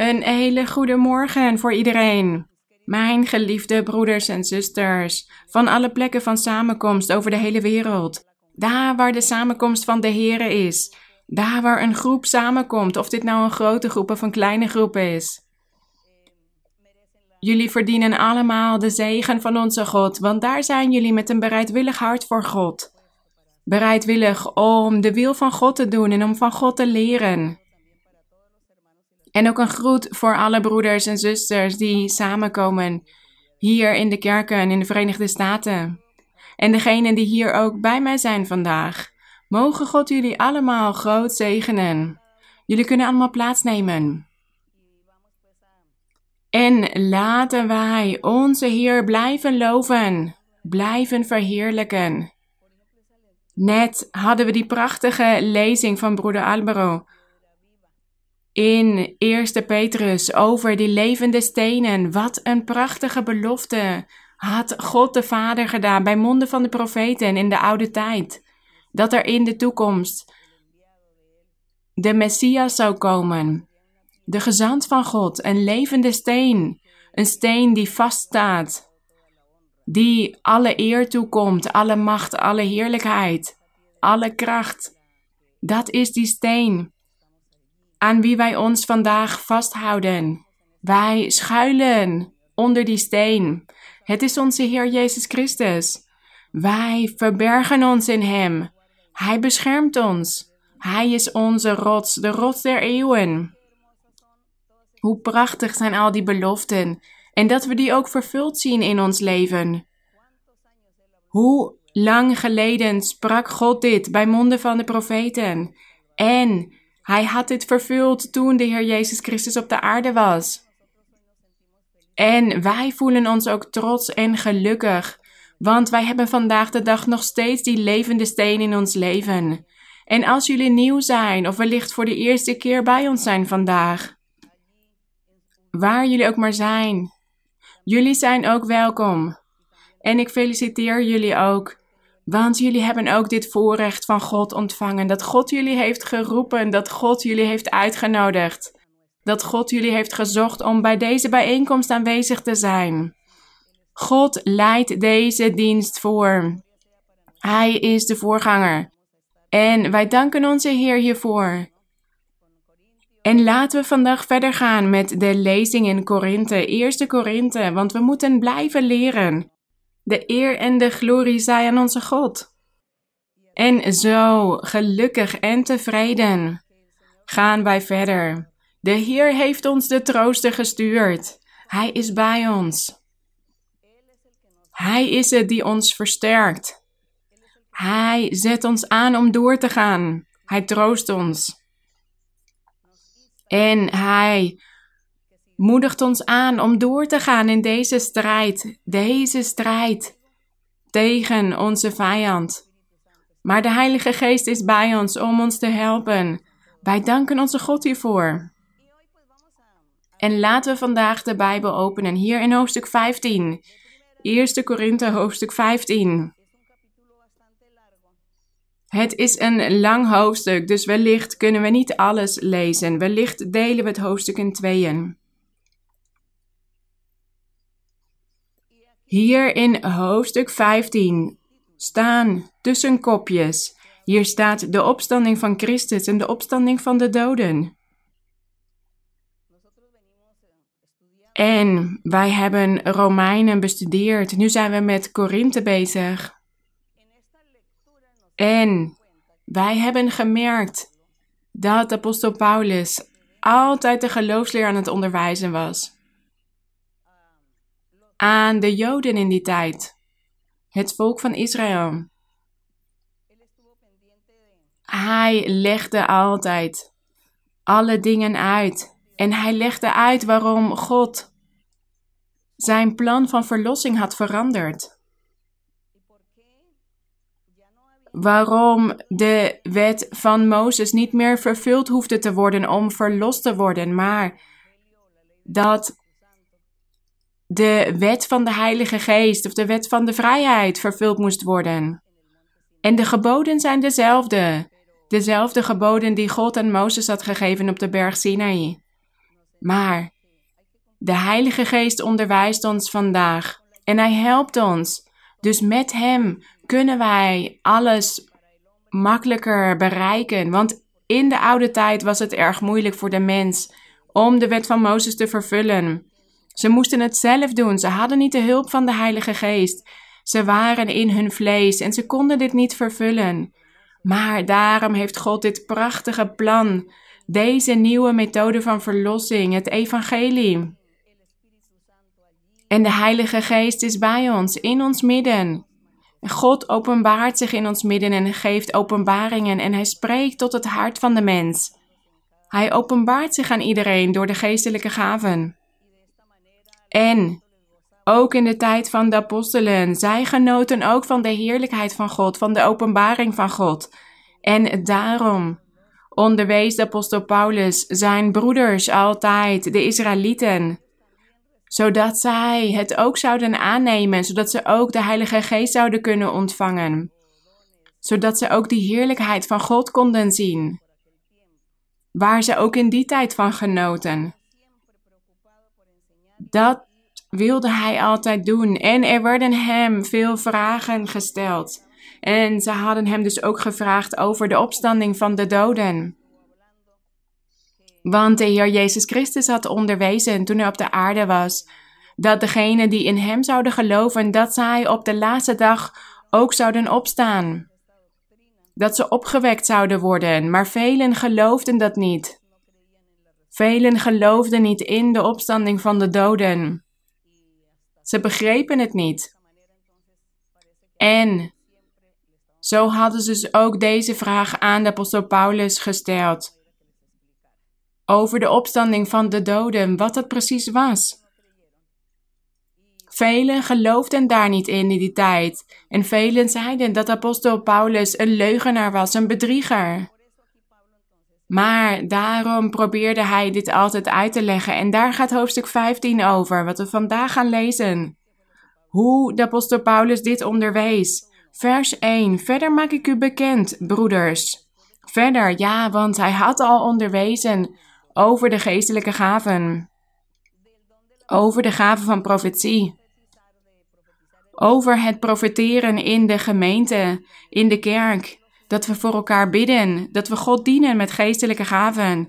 Een hele goede morgen voor iedereen. Mijn geliefde broeders en zusters, van alle plekken van samenkomst over de hele wereld. Daar waar de samenkomst van de Here is. Daar waar een groep samenkomt, of dit nou een grote groep of een kleine groep is. Jullie verdienen allemaal de zegen van onze God, want daar zijn jullie met een bereidwillig hart voor God. Bereidwillig om de wil van God te doen en om van God te leren. En ook een groet voor alle broeders en zusters die samenkomen hier in de kerken in de Verenigde Staten. En degenen die hier ook bij mij zijn vandaag. Mogen God jullie allemaal groot zegenen. Jullie kunnen allemaal plaatsnemen. En laten wij onze Heer blijven loven, blijven verheerlijken. Net hadden we die prachtige lezing van broeder Albero in 1 Petrus over die levende stenen. Wat een prachtige belofte had God de Vader gedaan bij monden van de profeten in de oude tijd. Dat er in de toekomst de Messias zou komen. De gezant van God, een levende steen. Een steen die vaststaat. Die alle eer toekomt, alle macht, alle heerlijkheid, alle kracht. Dat is die steen aan wie wij ons vandaag vasthouden. Wij schuilen onder die steen. Het is onze Heer Jezus Christus. Wij verbergen ons in Hem. Hij beschermt ons. Hij is onze rots, de rots der eeuwen. Hoe prachtig zijn al die beloften en dat we die ook vervuld zien in ons leven. Hoe lang geleden sprak God dit bij monden van de profeten en hij had dit vervuld toen de Heer Jezus Christus op de aarde was. En wij voelen ons ook trots en gelukkig, want wij hebben vandaag de dag nog steeds die levende steen in ons leven. En als jullie nieuw zijn of wellicht voor de eerste keer bij ons zijn vandaag, waar jullie ook maar zijn, jullie zijn ook welkom. En ik feliciteer jullie ook want jullie hebben ook dit voorrecht van God ontvangen. Dat God jullie heeft geroepen. Dat God jullie heeft uitgenodigd. Dat God jullie heeft gezocht om bij deze bijeenkomst aanwezig te zijn. God leidt deze dienst voor. Hij is de voorganger. En wij danken onze Heer hiervoor. En laten we vandaag verder gaan met de lezing in Korinthe, eerste Korinthe, want we moeten blijven leren. De eer en de glorie zij aan onze God. En zo, gelukkig en tevreden, gaan wij verder. De Heer heeft ons de trooster gestuurd. Hij is bij ons. Hij is het die ons versterkt. Hij zet ons aan om door te gaan. Hij troost ons. En hij moedigt ons aan om door te gaan in deze strijd, deze strijd tegen onze vijand. Maar de Heilige Geest is bij ons om ons te helpen. Wij danken onze God hiervoor. En laten we vandaag de Bijbel openen, hier in hoofdstuk 15. 1 Korinthe hoofdstuk 15. Het is een lang hoofdstuk, dus wellicht kunnen we niet alles lezen. Wellicht delen we het hoofdstuk in tweeën. Hier in hoofdstuk 15 staan tussen kopjes. Hier staat de opstanding van Christus en de opstanding van de doden. En wij hebben Romeinen bestudeerd. Nu zijn we met Korinthe bezig. En wij hebben gemerkt dat apostel Paulus altijd de geloofsleer aan het onderwijzen was aan de Joden in die tijd, het volk van Israël. Hij legde altijd alle dingen uit en hij legde uit waarom God zijn plan van verlossing had veranderd. Waarom de wet van Mozes niet meer vervuld hoefde te worden om verlost te worden, maar dat de wet van de Heilige Geest of de wet van de vrijheid vervuld moest worden. En de geboden zijn dezelfde, dezelfde geboden die God aan Mozes had gegeven op de berg Sinaï. Maar de Heilige Geest onderwijst ons vandaag en Hij helpt ons. Dus met Hem kunnen wij alles makkelijker bereiken. Want in de oude tijd was het erg moeilijk voor de mens om de wet van Mozes te vervullen. Ze moesten het zelf doen. Ze hadden niet de hulp van de Heilige Geest. Ze waren in hun vlees en ze konden dit niet vervullen. Maar daarom heeft God dit prachtige plan, deze nieuwe methode van verlossing, het evangelie. En de Heilige Geest is bij ons, in ons midden. God openbaart zich in ons midden en geeft openbaringen en hij spreekt tot het hart van de mens. Hij openbaart zich aan iedereen door de geestelijke gaven. En ook in de tijd van de apostelen, zij genoten ook van de heerlijkheid van God, van de openbaring van God. En daarom onderwees de apostel Paulus zijn broeders altijd, de Israëlieten, zodat zij het ook zouden aannemen, zodat ze ook de Heilige Geest zouden kunnen ontvangen, zodat ze ook die heerlijkheid van God konden zien, waar ze ook in die tijd van genoten. Dat wilde hij altijd doen en er werden hem veel vragen gesteld. En ze hadden hem dus ook gevraagd over de opstanding van de doden. Want de Heer Jezus Christus had onderwezen toen hij op de aarde was, dat degenen die in hem zouden geloven, dat zij op de laatste dag ook zouden opstaan. Dat ze opgewekt zouden worden, maar velen geloofden dat niet. Velen geloofden niet in de opstanding van de doden. Ze begrepen het niet. En zo hadden ze dus ook deze vraag aan de apostel Paulus gesteld. Over de opstanding van de doden, wat dat precies was. Velen geloofden daar niet in in die tijd. En velen zeiden dat apostel Paulus een leugenaar was, een bedrieger. Maar daarom probeerde hij dit altijd uit te leggen. En daar gaat hoofdstuk 15 over, wat we vandaag gaan lezen. Hoe de apostel Paulus dit onderwees. Vers 1. Verder maak ik u bekend, broeders. Verder, ja, want hij had al onderwezen over de geestelijke gaven. Over de gaven van profetie. Over het profeteren in de gemeente, in de kerk. Dat we voor elkaar bidden, dat we God dienen met geestelijke gaven.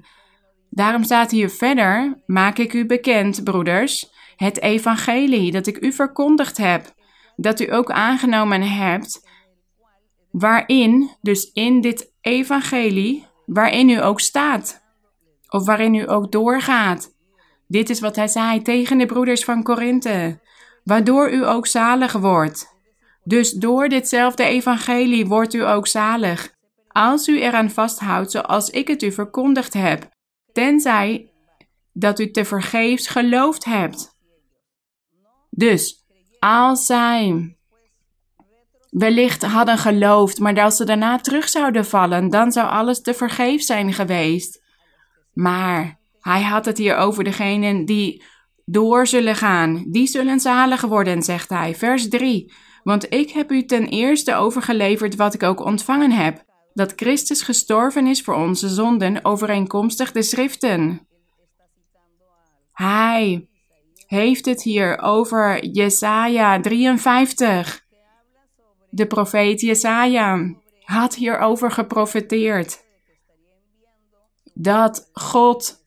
Daarom staat hier verder: Maak ik u bekend, broeders, het evangelie dat ik u verkondigd heb dat u ook aangenomen hebt, waarin, dus in dit evangelie, waarin u ook staat, of waarin u ook doorgaat. Dit is wat hij zei tegen de broeders van Korinthe, waardoor u ook zalig wordt. Dus door ditzelfde evangelie wordt u ook zalig, als u eraan vasthoudt zoals ik het u verkondigd heb, tenzij dat u te vergeefs geloofd hebt. Dus als zij wellicht hadden geloofd, maar als ze daarna terug zouden vallen, dan zou alles te vergeef zijn geweest. Maar hij had het hier over degenen die door zullen gaan. Die zullen zalig worden, zegt hij. Vers 3. Want ik heb u ten eerste overgeleverd wat ik ook ontvangen heb: dat Christus gestorven is voor onze zonden, overeenkomstig de schriften. Hij heeft het hier over Jesaja 53. De profeet Jesaja had hierover geprofeteerd. Dat God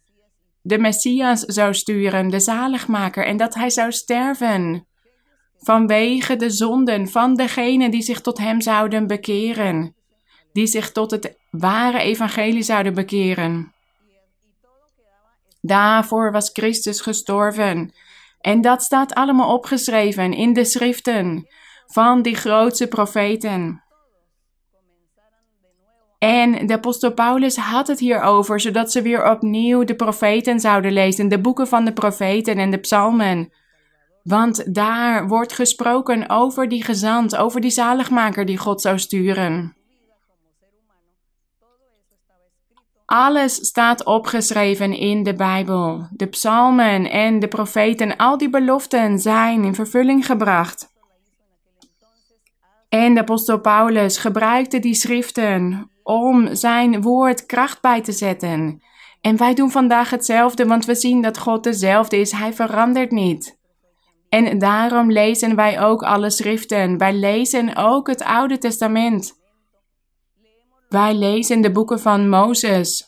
de Messias zou sturen, de zaligmaker, en dat hij zou sterven. Vanwege de zonden van degenen die zich tot hem zouden bekeren. Die zich tot het ware evangelie zouden bekeren. Daarvoor was Christus gestorven. En dat staat allemaal opgeschreven in de schriften van die grootste profeten. En de apostel Paulus had het hierover, zodat ze weer opnieuw de profeten zouden lezen, de boeken van de profeten en de psalmen. Want daar wordt gesproken over die gezant, over die zaligmaker die God zou sturen. Alles staat opgeschreven in de Bijbel. De psalmen en de profeten, al die beloften zijn in vervulling gebracht. En de apostel Paulus gebruikte die schriften om zijn woord kracht bij te zetten En wij doen vandaag hetzelfde, want we zien dat God dezelfde is. Hij verandert niet. En daarom lezen wij ook alle schriften. Wij lezen ook het Oude Testament. Wij lezen de boeken van Mozes,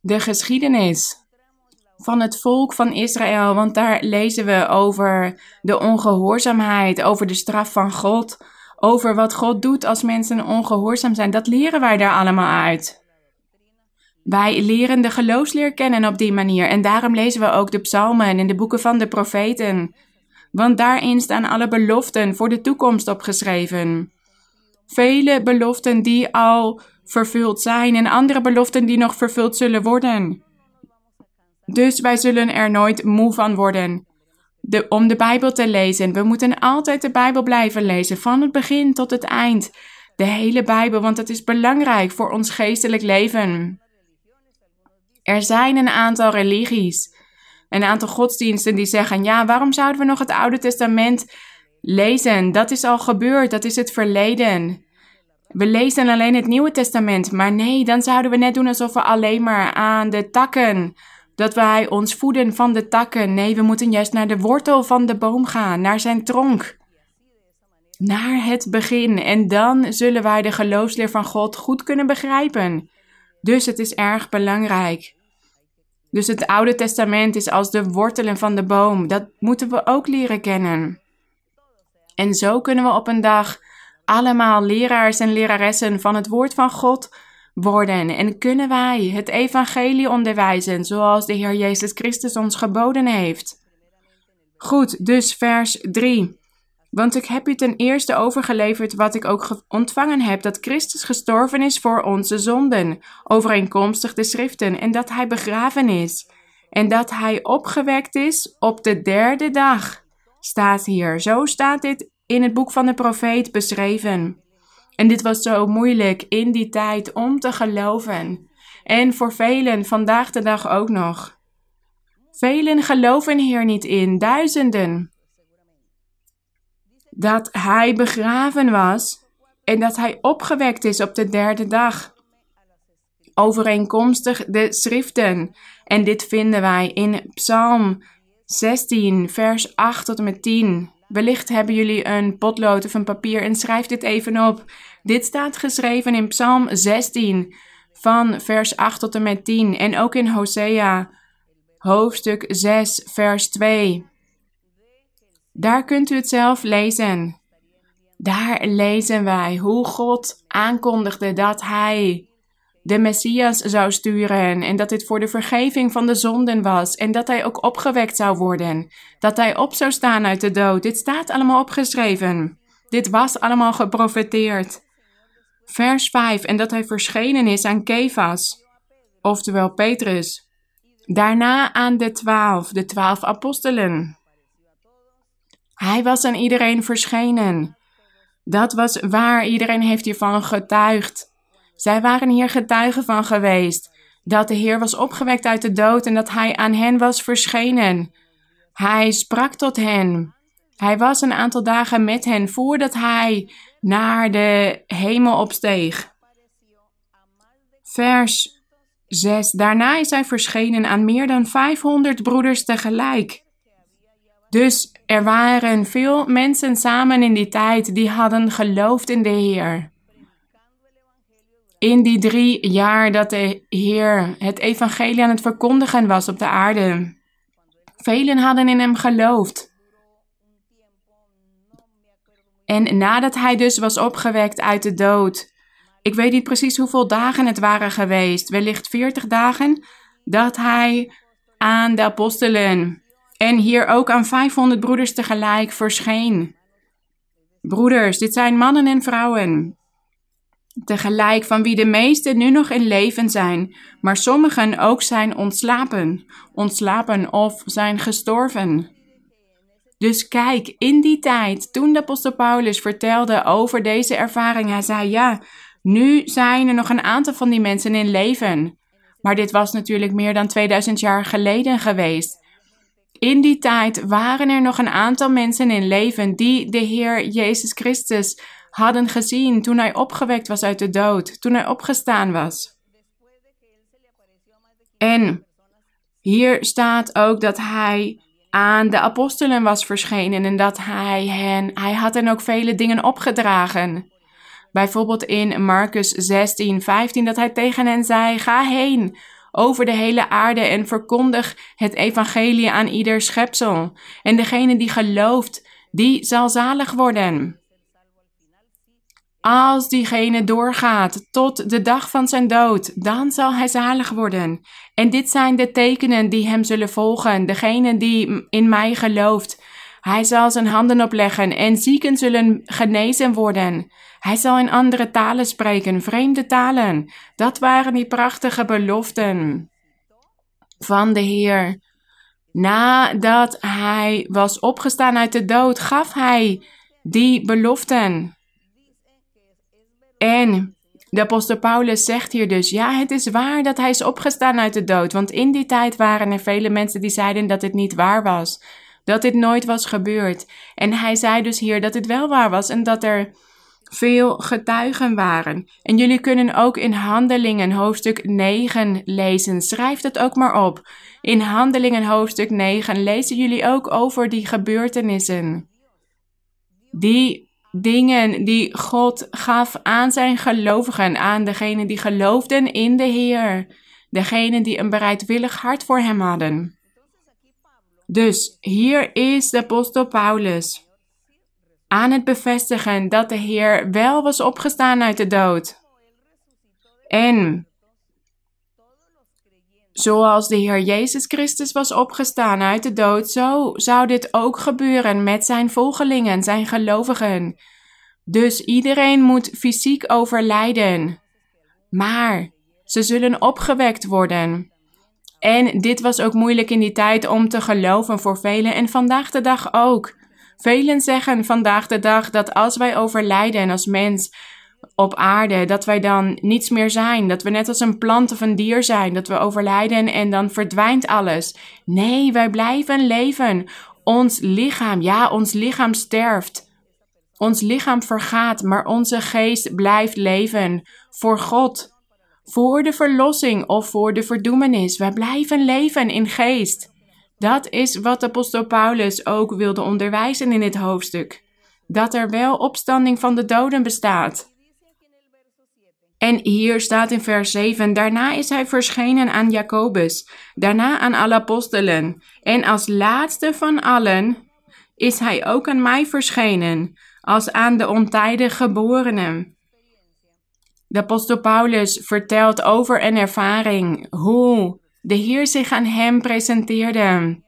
de geschiedenis van het volk van Israël, want daar lezen we over de ongehoorzaamheid, over de straf van God, over wat God doet als mensen ongehoorzaam zijn. Dat leren wij daar allemaal uit. Wij leren de geloofsleer kennen op die manier en daarom lezen we ook de psalmen en de boeken van de profeten. Want daarin staan alle beloften voor de toekomst opgeschreven. Vele beloften die al vervuld zijn en andere beloften die nog vervuld zullen worden. Dus wij zullen er nooit moe van worden. De, om de Bijbel te lezen. We moeten altijd de Bijbel blijven lezen, van het begin tot het eind. De hele Bijbel, want het is belangrijk voor ons geestelijk leven. Er zijn een aantal religies, een aantal godsdiensten die zeggen: ja, waarom zouden we nog het Oude Testament lezen? Dat is al gebeurd, dat is het verleden. We lezen alleen het Nieuwe Testament, maar nee, dan zouden we net doen alsof we alleen maar aan de takken, dat wij ons voeden van de takken. Nee, we moeten juist naar de wortel van de boom gaan, naar zijn tronk. Naar het begin. En dan zullen wij de geloofsleer van God goed kunnen begrijpen. Dus het is erg belangrijk. Dus het Oude Testament is als de wortelen van de boom. Dat moeten we ook leren kennen. En zo kunnen we op een dag allemaal leraars en leraressen van het woord van God worden. En kunnen wij het evangelie onderwijzen zoals de Heer Jezus Christus ons geboden heeft. Goed, dus vers 3. Want ik heb u ten eerste overgeleverd wat ik ook ontvangen heb: dat Christus gestorven is voor onze zonden, overeenkomstig de schriften, en dat hij begraven is, en dat hij opgewekt is op de derde dag. Staat hier. Zo staat dit in het boek van de profeet beschreven. En dit was zo moeilijk in die tijd om te geloven. En voor velen vandaag de dag ook nog. Velen geloven hier niet in, duizenden dat hij begraven was en dat hij opgewekt is op de derde dag. Overeenkomstig de schriften. En dit vinden wij in Psalm 16, vers 8 tot en met 10. Wellicht hebben jullie een potlood of een papier en schrijf dit even op. Dit staat geschreven in Psalm 16, van vers 8 tot en met 10. En ook in Hosea, hoofdstuk 6, vers 2. Daar kunt u het zelf lezen. Daar lezen wij hoe God aankondigde dat Hij de Messias zou sturen en dat dit voor de vergeving van de zonden was en dat Hij ook opgewekt zou worden, dat Hij op zou staan uit de dood. Dit staat allemaal opgeschreven. Dit was allemaal geprofeteerd. Vers 5 en dat Hij verschenen is aan Kefas, oftewel Petrus. Daarna aan de twaalf, de twaalf apostelen. Hij was aan iedereen verschenen. Dat was waar, iedereen heeft hiervan getuigd. Zij waren hier getuigen van geweest. Dat de Heer was opgewekt uit de dood en dat Hij aan hen was verschenen. Hij sprak tot hen. Hij was een aantal dagen met hen voordat Hij naar de hemel opsteeg. Vers 6. Daarna is Hij verschenen aan meer dan 500 broeders tegelijk. Dus er waren veel mensen samen in die tijd die hadden geloofd in de Heer. In die drie jaar dat de Heer het evangelie aan het verkondigen was op de aarde. Velen hadden in hem geloofd. En nadat hij dus was opgewekt uit de dood, ik weet niet precies hoeveel dagen het waren geweest, wellicht veertig dagen, dat hij aan de apostelen en hier ook aan 500 broeders tegelijk verscheen. Broeders, dit zijn mannen en vrouwen. Tegelijk van wie de meesten nu nog in leven zijn, maar sommigen ook zijn ontslapen, ontslapen of zijn gestorven. Dus kijk, in die tijd, toen de apostel Paulus vertelde over deze ervaring, hij zei ja, nu zijn er nog een aantal van die mensen in leven. Maar dit was natuurlijk meer dan 2000 jaar geleden geweest. In die tijd waren er nog een aantal mensen in leven die de Heer Jezus Christus hadden gezien toen hij opgewekt was uit de dood, toen hij opgestaan was. En hier staat ook dat hij aan de apostelen was verschenen en dat hij hen, hij had hen ook vele dingen opgedragen. Bijvoorbeeld in Marcus 16, 15, dat hij tegen hen zei: Ga heen over de hele aarde en verkondig het evangelie aan ieder schepsel. En degene die gelooft, die zal zalig worden. Als diegene doorgaat tot de dag van zijn dood, dan zal hij zalig worden. En dit zijn de tekenen die hem zullen volgen, degene die in mij gelooft. Hij zal zijn handen opleggen en zieken zullen genezen worden. Hij zal in andere talen spreken, vreemde talen. Dat waren die prachtige beloften van de Heer. Nadat hij was opgestaan uit de dood, gaf hij die beloften. En de apostel Paulus zegt hier dus, ja, het is waar dat hij is opgestaan uit de dood. Want in die tijd waren er vele mensen die zeiden dat het niet waar was. Dat dit nooit was gebeurd. En hij zei dus hier dat het wel waar was en dat er veel getuigen waren. En jullie kunnen ook in Handelingen hoofdstuk 9 lezen. Schrijf dat ook maar op. In Handelingen hoofdstuk 9 lezen jullie ook over die gebeurtenissen. Die dingen die God gaf aan zijn gelovigen, aan degenen die geloofden in de Heer, degenen die een bereidwillig hart voor hem hadden. Dus hier is de apostel Paulus aan het bevestigen dat de Heer wel was opgestaan uit de dood. En zoals de Heer Jezus Christus was opgestaan uit de dood, zo zou dit ook gebeuren met zijn volgelingen, zijn gelovigen. Dus iedereen moet fysiek overlijden. Maar ze zullen opgewekt worden. En dit was ook moeilijk in die tijd om te geloven voor velen en vandaag de dag ook. Velen zeggen vandaag de dag dat als wij overlijden als mens op aarde, dat wij dan niets meer zijn. Dat we net als een plant of een dier zijn, dat we overlijden en dan verdwijnt alles. Nee, wij blijven leven. Ons lichaam, ja, ons lichaam sterft. Ons lichaam vergaat, maar onze geest blijft leven voor God. Voor de verlossing of voor de verdoemenis. Wij blijven leven in geest. Dat is wat apostel Paulus ook wilde onderwijzen in dit hoofdstuk. Dat er wel opstanding van de doden bestaat. En hier staat in vers 7: Daarna is hij verschenen aan Jacobus, daarna aan alle apostelen. En als laatste van allen is hij ook aan mij verschenen, als aan de ontijdig geborenen. De apostel Paulus vertelt over een ervaring hoe de Heer zich aan hem presenteerde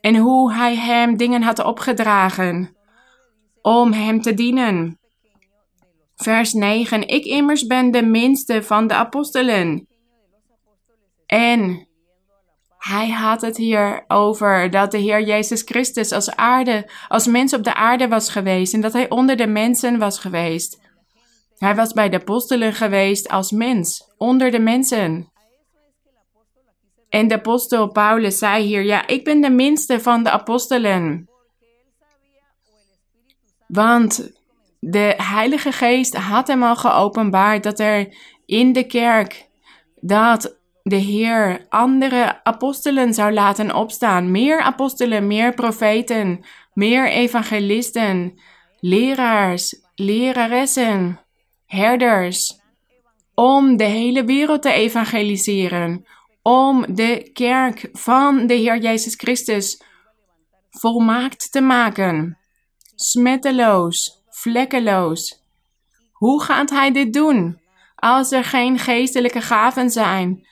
en hoe hij hem dingen had opgedragen om hem te dienen. Vers 9: Ik immers ben de minste van de apostelen. En hij had het hier over dat de Heer Jezus Christus als aarde, als mens op de aarde was geweest en dat hij onder de mensen was geweest. Hij was bij de apostelen geweest als mens, onder de mensen. En de apostel Paulus zei hier, ja, ik ben de minste van de apostelen. Want de Heilige Geest had hem al geopenbaard dat er in de kerk, dat de Heer andere apostelen zou laten opstaan. Meer apostelen, meer profeten, meer evangelisten, leraars, leraressen, herders. Om de hele wereld te evangeliseren. Om de kerk van de Heer Jezus Christus volmaakt te maken. Smetteloos, vlekkeloos. Hoe gaat hij dit doen? Als er geen geestelijke gaven zijn,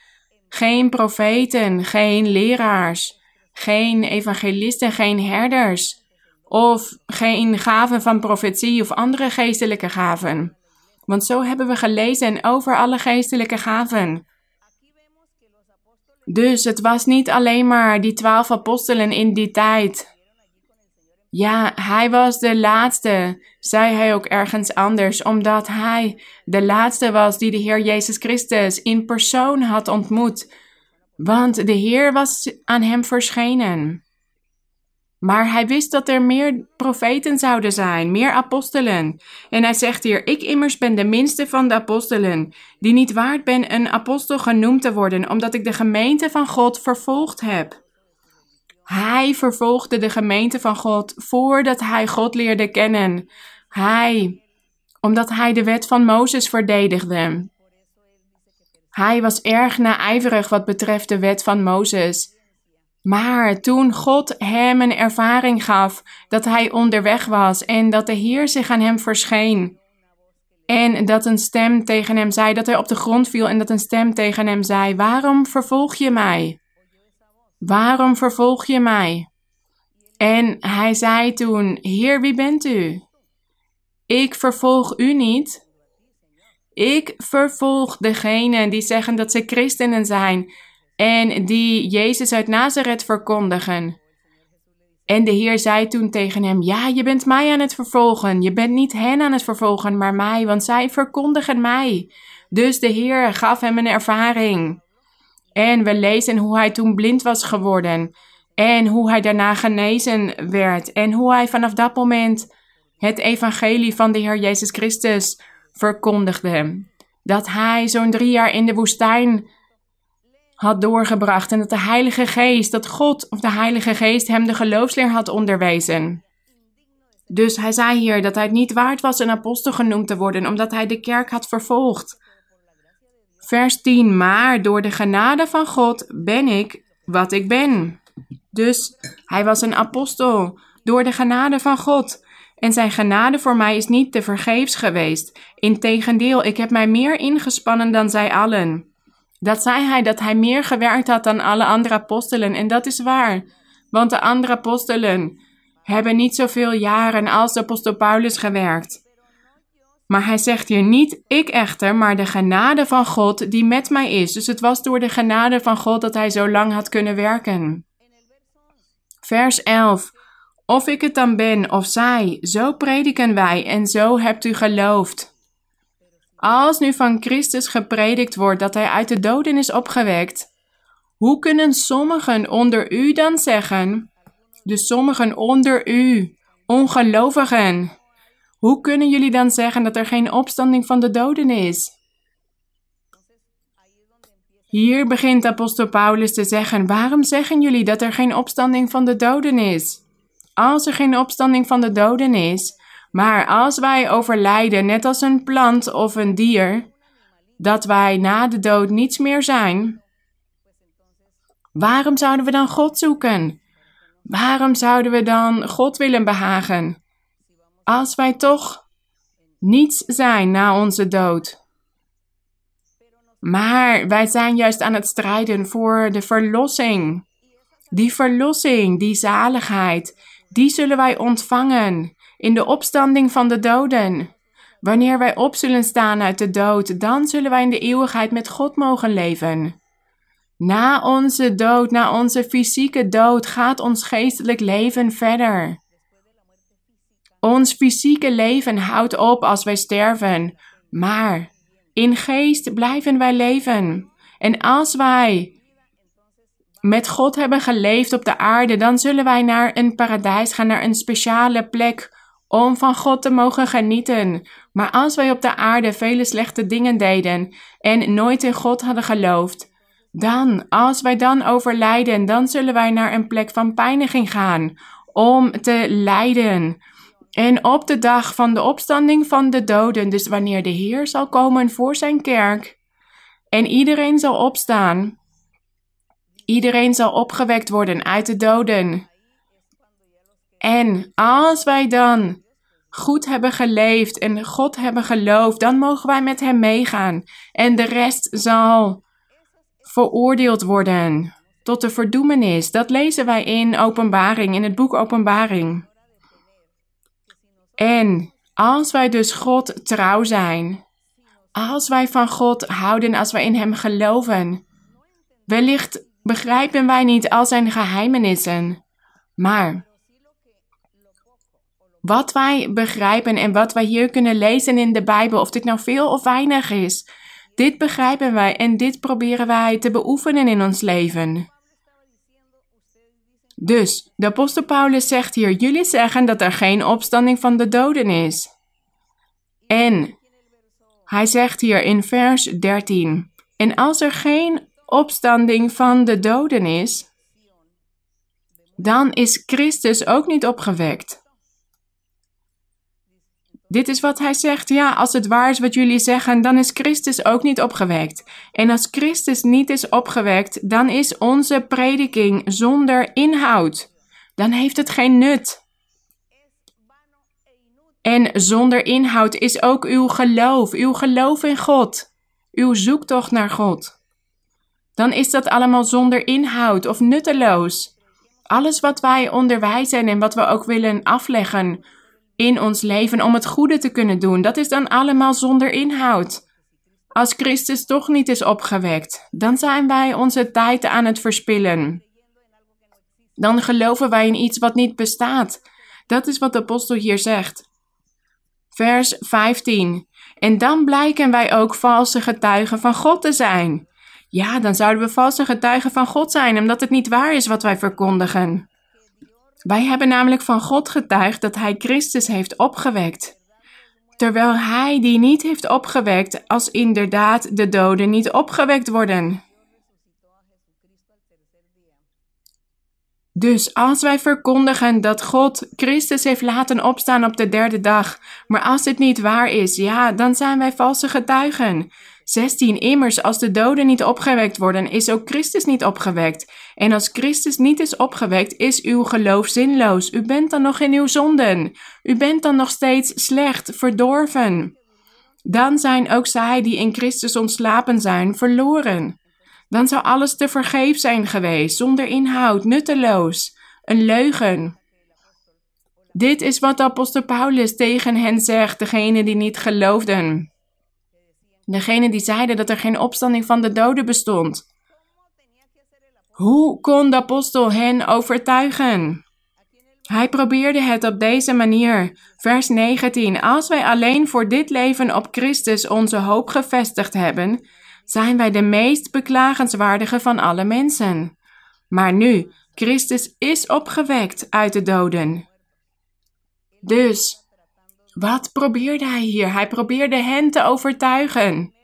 geen profeten, geen leraars, geen evangelisten, geen herders. Of geen gaven van profetie of andere geestelijke gaven. Want zo hebben we gelezen over alle geestelijke gaven. Dus het was niet alleen maar die twaalf apostelen in die tijd. Ja, hij was de laatste, zei hij ook ergens anders, omdat hij de laatste was die de Heer Jezus Christus in persoon had ontmoet. Want de Heer was aan hem verschenen. Maar hij wist dat er meer profeten zouden zijn, meer apostelen. En hij zegt hier: Ik immers ben de minste van de apostelen, die niet waard ben een apostel genoemd te worden, omdat ik de gemeente van God vervolgd heb. Hij vervolgde de gemeente van God voordat hij God leerde kennen. Hij, omdat hij de wet van Mozes verdedigde. Hij was erg naijverig wat betreft de wet van Mozes. Maar toen God hem een ervaring gaf dat hij onderweg was en dat de Heer zich aan hem verscheen, en dat een stem tegen hem zei dat hij op de grond viel en dat een stem tegen hem zei: Waarom vervolg je mij? Waarom vervolg je mij? En hij zei toen: Heer, wie bent u? Ik vervolg u niet. Ik vervolg degenen die zeggen dat ze christenen zijn en die Jezus uit Nazareth verkondigen. En de Heer zei toen tegen hem: Ja, je bent mij aan het vervolgen. Je bent niet hen aan het vervolgen, maar mij, want zij verkondigen mij. Dus de Heer gaf hem een ervaring. En we lezen hoe hij toen blind was geworden. En hoe hij daarna genezen werd. En hoe hij vanaf dat moment het evangelie van de Heer Jezus Christus verkondigde. Dat hij zo'n drie jaar in de woestijn had doorgebracht en dat de Heilige Geest, dat God of de Heilige Geest hem de geloofsleer had onderwezen. Dus hij zei hier dat hij het niet waard was een apostel genoemd te worden, omdat hij de kerk had vervolgd. Vers 10, maar door de genade van God ben ik wat ik ben. Dus hij was een apostel door de genade van God. En zijn genade voor mij is niet te vergeefs geweest. Integendeel, ik heb mij meer ingespannen dan zij allen. Dat zei hij dat hij meer gewerkt had dan alle andere apostelen. En dat is waar. Want de andere apostelen hebben niet zoveel jaren als de apostel Paulus gewerkt. Maar hij zegt hier niet ik echter, maar de genade van God die met mij is. Dus het was door de genade van God dat hij zo lang had kunnen werken. Vers 11. Of ik het dan ben of zij, zo prediken wij en zo hebt u geloofd. Als nu van Christus gepredikt wordt dat hij uit de doden is opgewekt, hoe kunnen sommigen onder u dan zeggen, de sommigen onder u, ongelovigen, hoe kunnen jullie dan zeggen dat er geen opstanding van de doden is? Hier begint apostel Paulus te zeggen: Waarom zeggen jullie dat er geen opstanding van de doden is? Als er geen opstanding van de doden is, maar als wij overlijden, net als een plant of een dier, dat wij na de dood niets meer zijn, waarom zouden we dan God zoeken? Waarom zouden we dan God willen behagen? Als wij toch niets zijn na onze dood. Maar wij zijn juist aan het strijden voor de verlossing. Die verlossing, die zaligheid, die zullen wij ontvangen in de opstanding van de doden. Wanneer wij op zullen staan uit de dood, dan zullen wij in de eeuwigheid met God mogen leven. Na onze dood, na onze fysieke dood, gaat ons geestelijk leven verder. Ons fysieke leven houdt op als wij sterven, maar in geest blijven wij leven. En als wij met God hebben geleefd op de aarde, dan zullen wij naar een paradijs gaan, naar een speciale plek om van God te mogen genieten. Maar als wij op de aarde vele slechte dingen deden en nooit in God hadden geloofd, dan, als wij dan overlijden, dan zullen wij naar een plek van pijniging gaan om te lijden. En op de dag van de opstanding van de doden, dus wanneer de Heer zal komen voor zijn kerk en iedereen zal opstaan, iedereen zal opgewekt worden uit de doden. En als wij dan goed hebben geleefd en God hebben geloofd, dan mogen wij met Hem meegaan. En de rest zal veroordeeld worden tot de verdoemenis. Dat lezen wij in Openbaring, in het boek Openbaring. En als wij dus God trouw zijn, als wij van God houden, als wij in Hem geloven, wellicht begrijpen wij niet al Zijn geheimenissen, maar wat wij begrijpen en wat wij hier kunnen lezen in de Bijbel, of dit nou veel of weinig is, dit begrijpen wij en dit proberen wij te beoefenen in ons leven. Dus de apostel Paulus zegt hier: jullie zeggen dat er geen opstanding van de doden is. En hij zegt hier in vers 13: En als er geen opstanding van de doden is, dan is Christus ook niet opgewekt. Dit is wat hij zegt. Ja, als het waar is wat jullie zeggen, dan is Christus ook niet opgewekt. En als Christus niet is opgewekt, dan is onze prediking zonder inhoud. Dan heeft het geen nut. En zonder inhoud is ook uw geloof, uw geloof in God, uw zoektocht naar God. Dan is dat allemaal zonder inhoud of nutteloos. Alles wat wij onderwijzen en wat we ook willen afleggen in ons leven om het goede te kunnen doen, dat is dan allemaal zonder inhoud. Als Christus toch niet is opgewekt, dan zijn wij onze tijd aan het verspillen. Dan geloven wij in iets wat niet bestaat. Dat is wat de apostel hier zegt. Vers 15. En dan blijken wij ook valse getuigen van God te zijn. Ja, dan zouden we valse getuigen van God zijn, omdat het niet waar is wat wij verkondigen. Wij hebben namelijk van God getuigd dat Hij Christus heeft opgewekt. Terwijl Hij die niet heeft opgewekt, als inderdaad de doden niet opgewekt worden. Dus als wij verkondigen dat God Christus heeft laten opstaan op de derde dag, maar als dit niet waar is, ja, dan zijn wij valse getuigen. 16. Immers, als de doden niet opgewekt worden, is ook Christus niet opgewekt. En als Christus niet is opgewekt, is uw geloof zinloos. U bent dan nog in uw zonden. U bent dan nog steeds slecht, verdorven. Dan zijn ook zij die in Christus ontslapen zijn, verloren. Dan zou alles te vergeef zijn geweest, zonder inhoud, nutteloos, een leugen. Dit is wat apostel Paulus tegen hen zegt, degenen die niet geloofden. Degene die zeiden dat er geen opstanding van de doden bestond. Hoe kon de apostel hen overtuigen? Hij probeerde het op deze manier. Vers 19. Als wij alleen voor dit leven op Christus onze hoop gevestigd hebben, zijn wij de meest beklagenswaardige van alle mensen. Maar nu, Christus is opgewekt uit de doden. Dus, wat probeerde hij hier? Hij probeerde hen te overtuigen.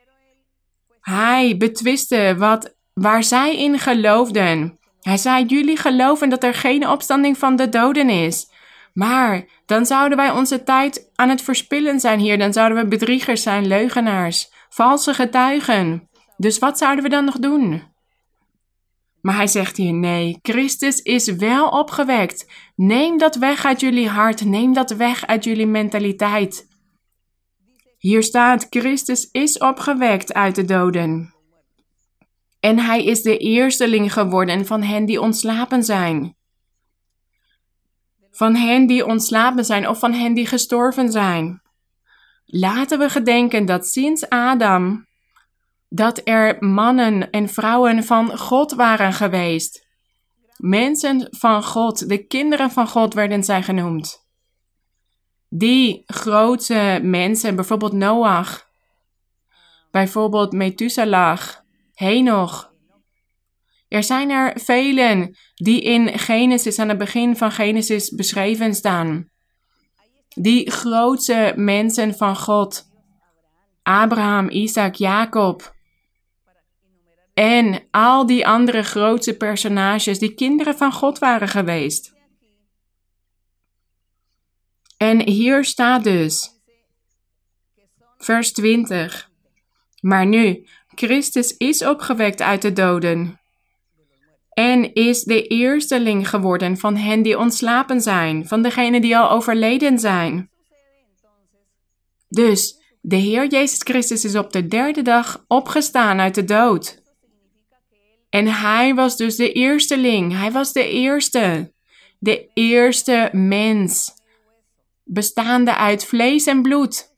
Hij betwiste wat, waar zij in geloofden. Hij zei: Jullie geloven dat er geen opstanding van de doden is. Maar dan zouden wij onze tijd aan het verspillen zijn hier. Dan zouden we bedriegers zijn, leugenaars, valse getuigen. Dus wat zouden we dan nog doen? Maar hij zegt hier: nee, Christus is wel opgewekt. Neem dat weg uit jullie hart, neem dat weg uit jullie mentaliteit. Hier staat: Christus is opgewekt uit de doden. En hij is de eersteling geworden van hen die ontslapen zijn. Van hen die ontslapen zijn of van hen die gestorven zijn. Laten we gedenken dat sinds Adam dat er mannen en vrouwen van God waren geweest. Mensen van God, de kinderen van God werden zij genoemd. Die grote mensen, bijvoorbeeld Noach, bijvoorbeeld Methuselah, Henoch. Er zijn er velen die in Genesis, aan het begin van Genesis beschreven staan. Die grote mensen van God. Abraham, Isaac, Jacob, en al die andere grootse personages die kinderen van God waren geweest. En hier staat dus, vers 20. Maar nu, Christus is opgewekt uit de doden en is de eersteling geworden van hen die ontslapen zijn, van degenen die al overleden zijn. Dus de Heer Jezus Christus is op de derde dag opgestaan uit de dood. En hij was dus de eersteling. Hij was de eerste. De eerste mens. Bestaande uit vlees en bloed.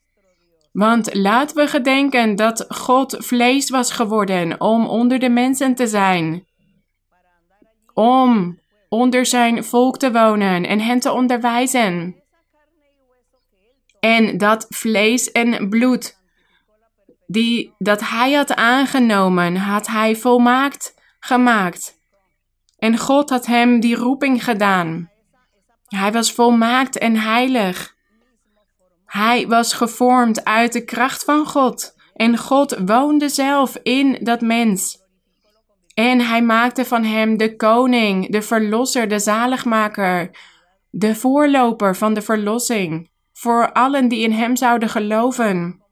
Want laten we gedenken dat God vlees was geworden om onder de mensen te zijn. Om onder zijn volk te wonen en hen te onderwijzen. En dat vlees en bloed, die, dat hij had aangenomen, had hij volmaakt gemaakt. En God had hem die roeping gedaan. Hij was volmaakt en heilig. Hij was gevormd uit de kracht van God. En God woonde zelf in dat mens. En hij maakte van hem de koning, de verlosser, de zaligmaker, de voorloper van de verlossing, voor allen die in hem zouden geloven.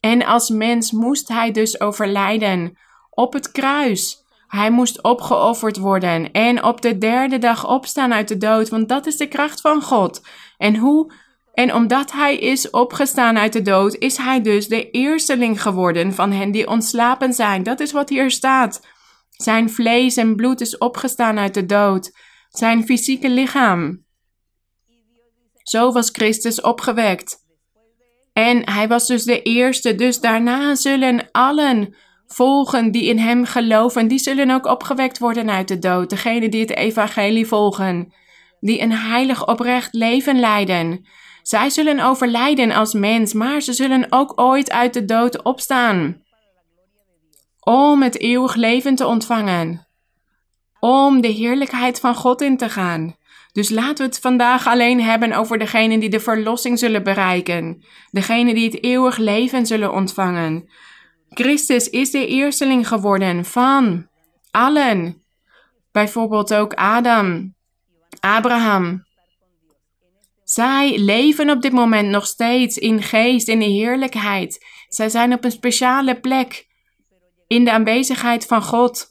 En als mens moest hij dus overlijden op het kruis. Hij moest opgeofferd worden en op de derde dag opstaan uit de dood, want dat is de kracht van God. En hoe en omdat hij is opgestaan uit de dood, is hij dus de eersteling geworden van hen die ontslapen zijn. Dat is wat hier staat. Zijn vlees en bloed is opgestaan uit de dood. Zijn fysieke lichaam. Zo was Christus opgewekt. En hij was dus de eerste, dus daarna zullen allen volgen die in hem geloven, die zullen ook opgewekt worden uit de dood. Degenen die het evangelie volgen, die een heilig oprecht leven leiden. Zij zullen overlijden als mens, maar ze zullen ook ooit uit de dood opstaan. Om het eeuwig leven te ontvangen. Om de heerlijkheid van God in te gaan. Dus laten we het vandaag alleen hebben over degenen die de verlossing zullen bereiken. Degenen die het eeuwig leven zullen ontvangen. Christus is de eersteling geworden van allen. Bijvoorbeeld ook Adam, Abraham. Zij leven op dit moment nog steeds in geest, in de heerlijkheid. Zij zijn op een speciale plek in de aanwezigheid van God.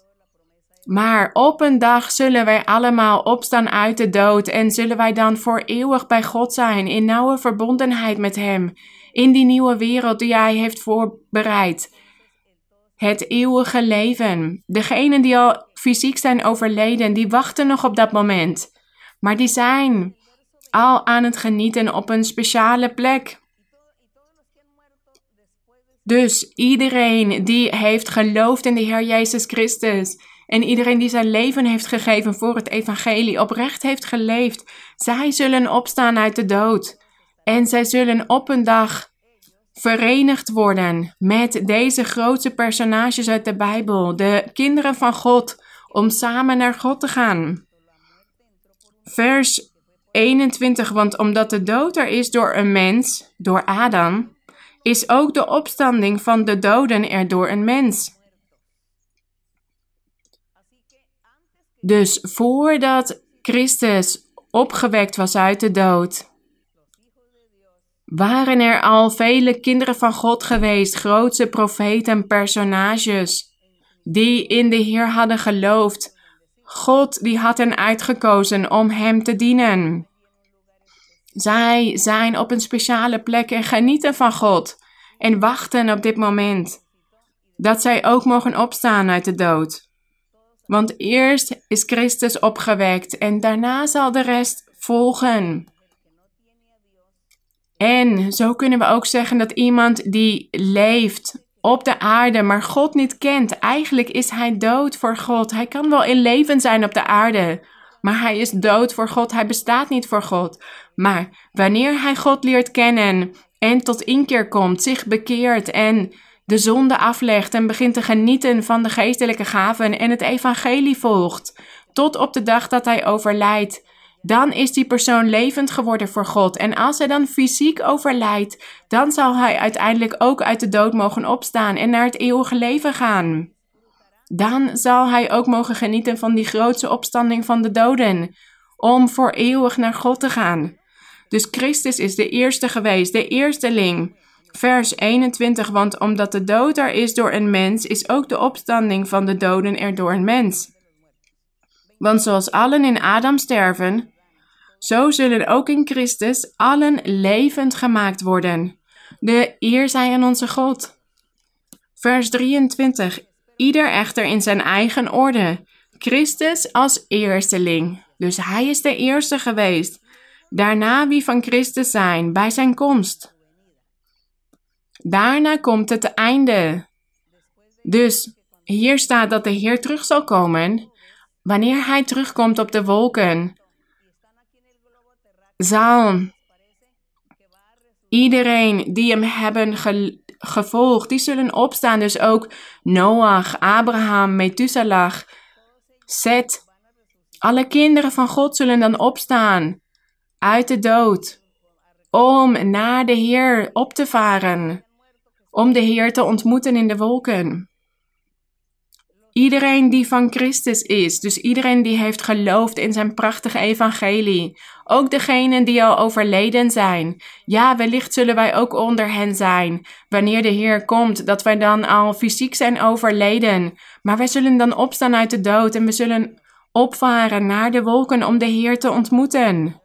Maar op een dag zullen wij allemaal opstaan uit de dood en zullen wij dan voor eeuwig bij God zijn, in nauwe verbondenheid met Hem, in die nieuwe wereld die Hij heeft voorbereid. Het eeuwige leven. Degenen die al fysiek zijn overleden, die wachten nog op dat moment. Maar die zijn al aan het genieten op een speciale plek. Dus iedereen die heeft geloofd in de Heer Jezus Christus en iedereen die zijn leven heeft gegeven voor het evangelie, oprecht heeft geleefd, zij zullen opstaan uit de dood. En zij zullen op een dag verenigd worden met deze grootste personages uit de Bijbel, de kinderen van God, om samen naar God te gaan. Vers 21, want omdat de dood er is door een mens, door Adam, is ook de opstanding van de doden er door een mens. Dus voordat Christus opgewekt was uit de dood, waren er al vele kinderen van God geweest, grootse profeten, personages, die in de Heer hadden geloofd. God die had hen uitgekozen om Hem te dienen. Zij zijn op een speciale plek en genieten van God en wachten op dit moment dat zij ook mogen opstaan uit de dood. Want eerst is Christus opgewekt en daarna zal de rest volgen. En zo kunnen we ook zeggen dat iemand die leeft op de aarde, maar God niet kent, eigenlijk is hij dood voor God. Hij kan wel in leven zijn op de aarde, maar hij is dood voor God. Hij bestaat niet voor God. Maar wanneer hij God leert kennen en tot inkeer komt, zich bekeert en de zonde aflegt en begint te genieten van de geestelijke gaven en het evangelie volgt, tot op de dag dat hij overlijdt, dan is die persoon levend geworden voor God. En als hij dan fysiek overlijdt, dan zal hij uiteindelijk ook uit de dood mogen opstaan en naar het eeuwige leven gaan. Dan zal hij ook mogen genieten van die grootste opstanding van de doden, om voor eeuwig naar God te gaan. Dus Christus is de eerste geweest, de eersteling. Vers 21, want omdat de dood er is door een mens, is ook de opstanding van de doden er door een mens. Want zoals allen in Adam sterven, zo zullen ook in Christus allen levend gemaakt worden. De eer zij aan onze God. Vers 23. Ieder echter in zijn eigen orde. Christus als eersteling. Dus hij is de eerste geweest. Daarna wie van Christus zijn bij zijn komst. Daarna komt het einde. Dus hier staat dat de Heer terug zal komen Wanneer hij terugkomt op de wolken, zal iedereen die hem hebben gevolgd, die zullen opstaan. Dus ook Noach, Abraham, Methuselah, Seth, Alle kinderen van God zullen dan opstaan uit de dood om naar de Heer op te varen, om de Heer te ontmoeten in de wolken. Iedereen die van Christus is, dus iedereen die heeft geloofd in zijn prachtige evangelie, ook degenen die al overleden zijn. Ja, wellicht zullen wij ook onder hen zijn, wanneer de Heer komt, dat wij dan al fysiek zijn overleden, maar wij zullen dan opstaan uit de dood en we zullen opvaren naar de wolken om de Heer te ontmoeten.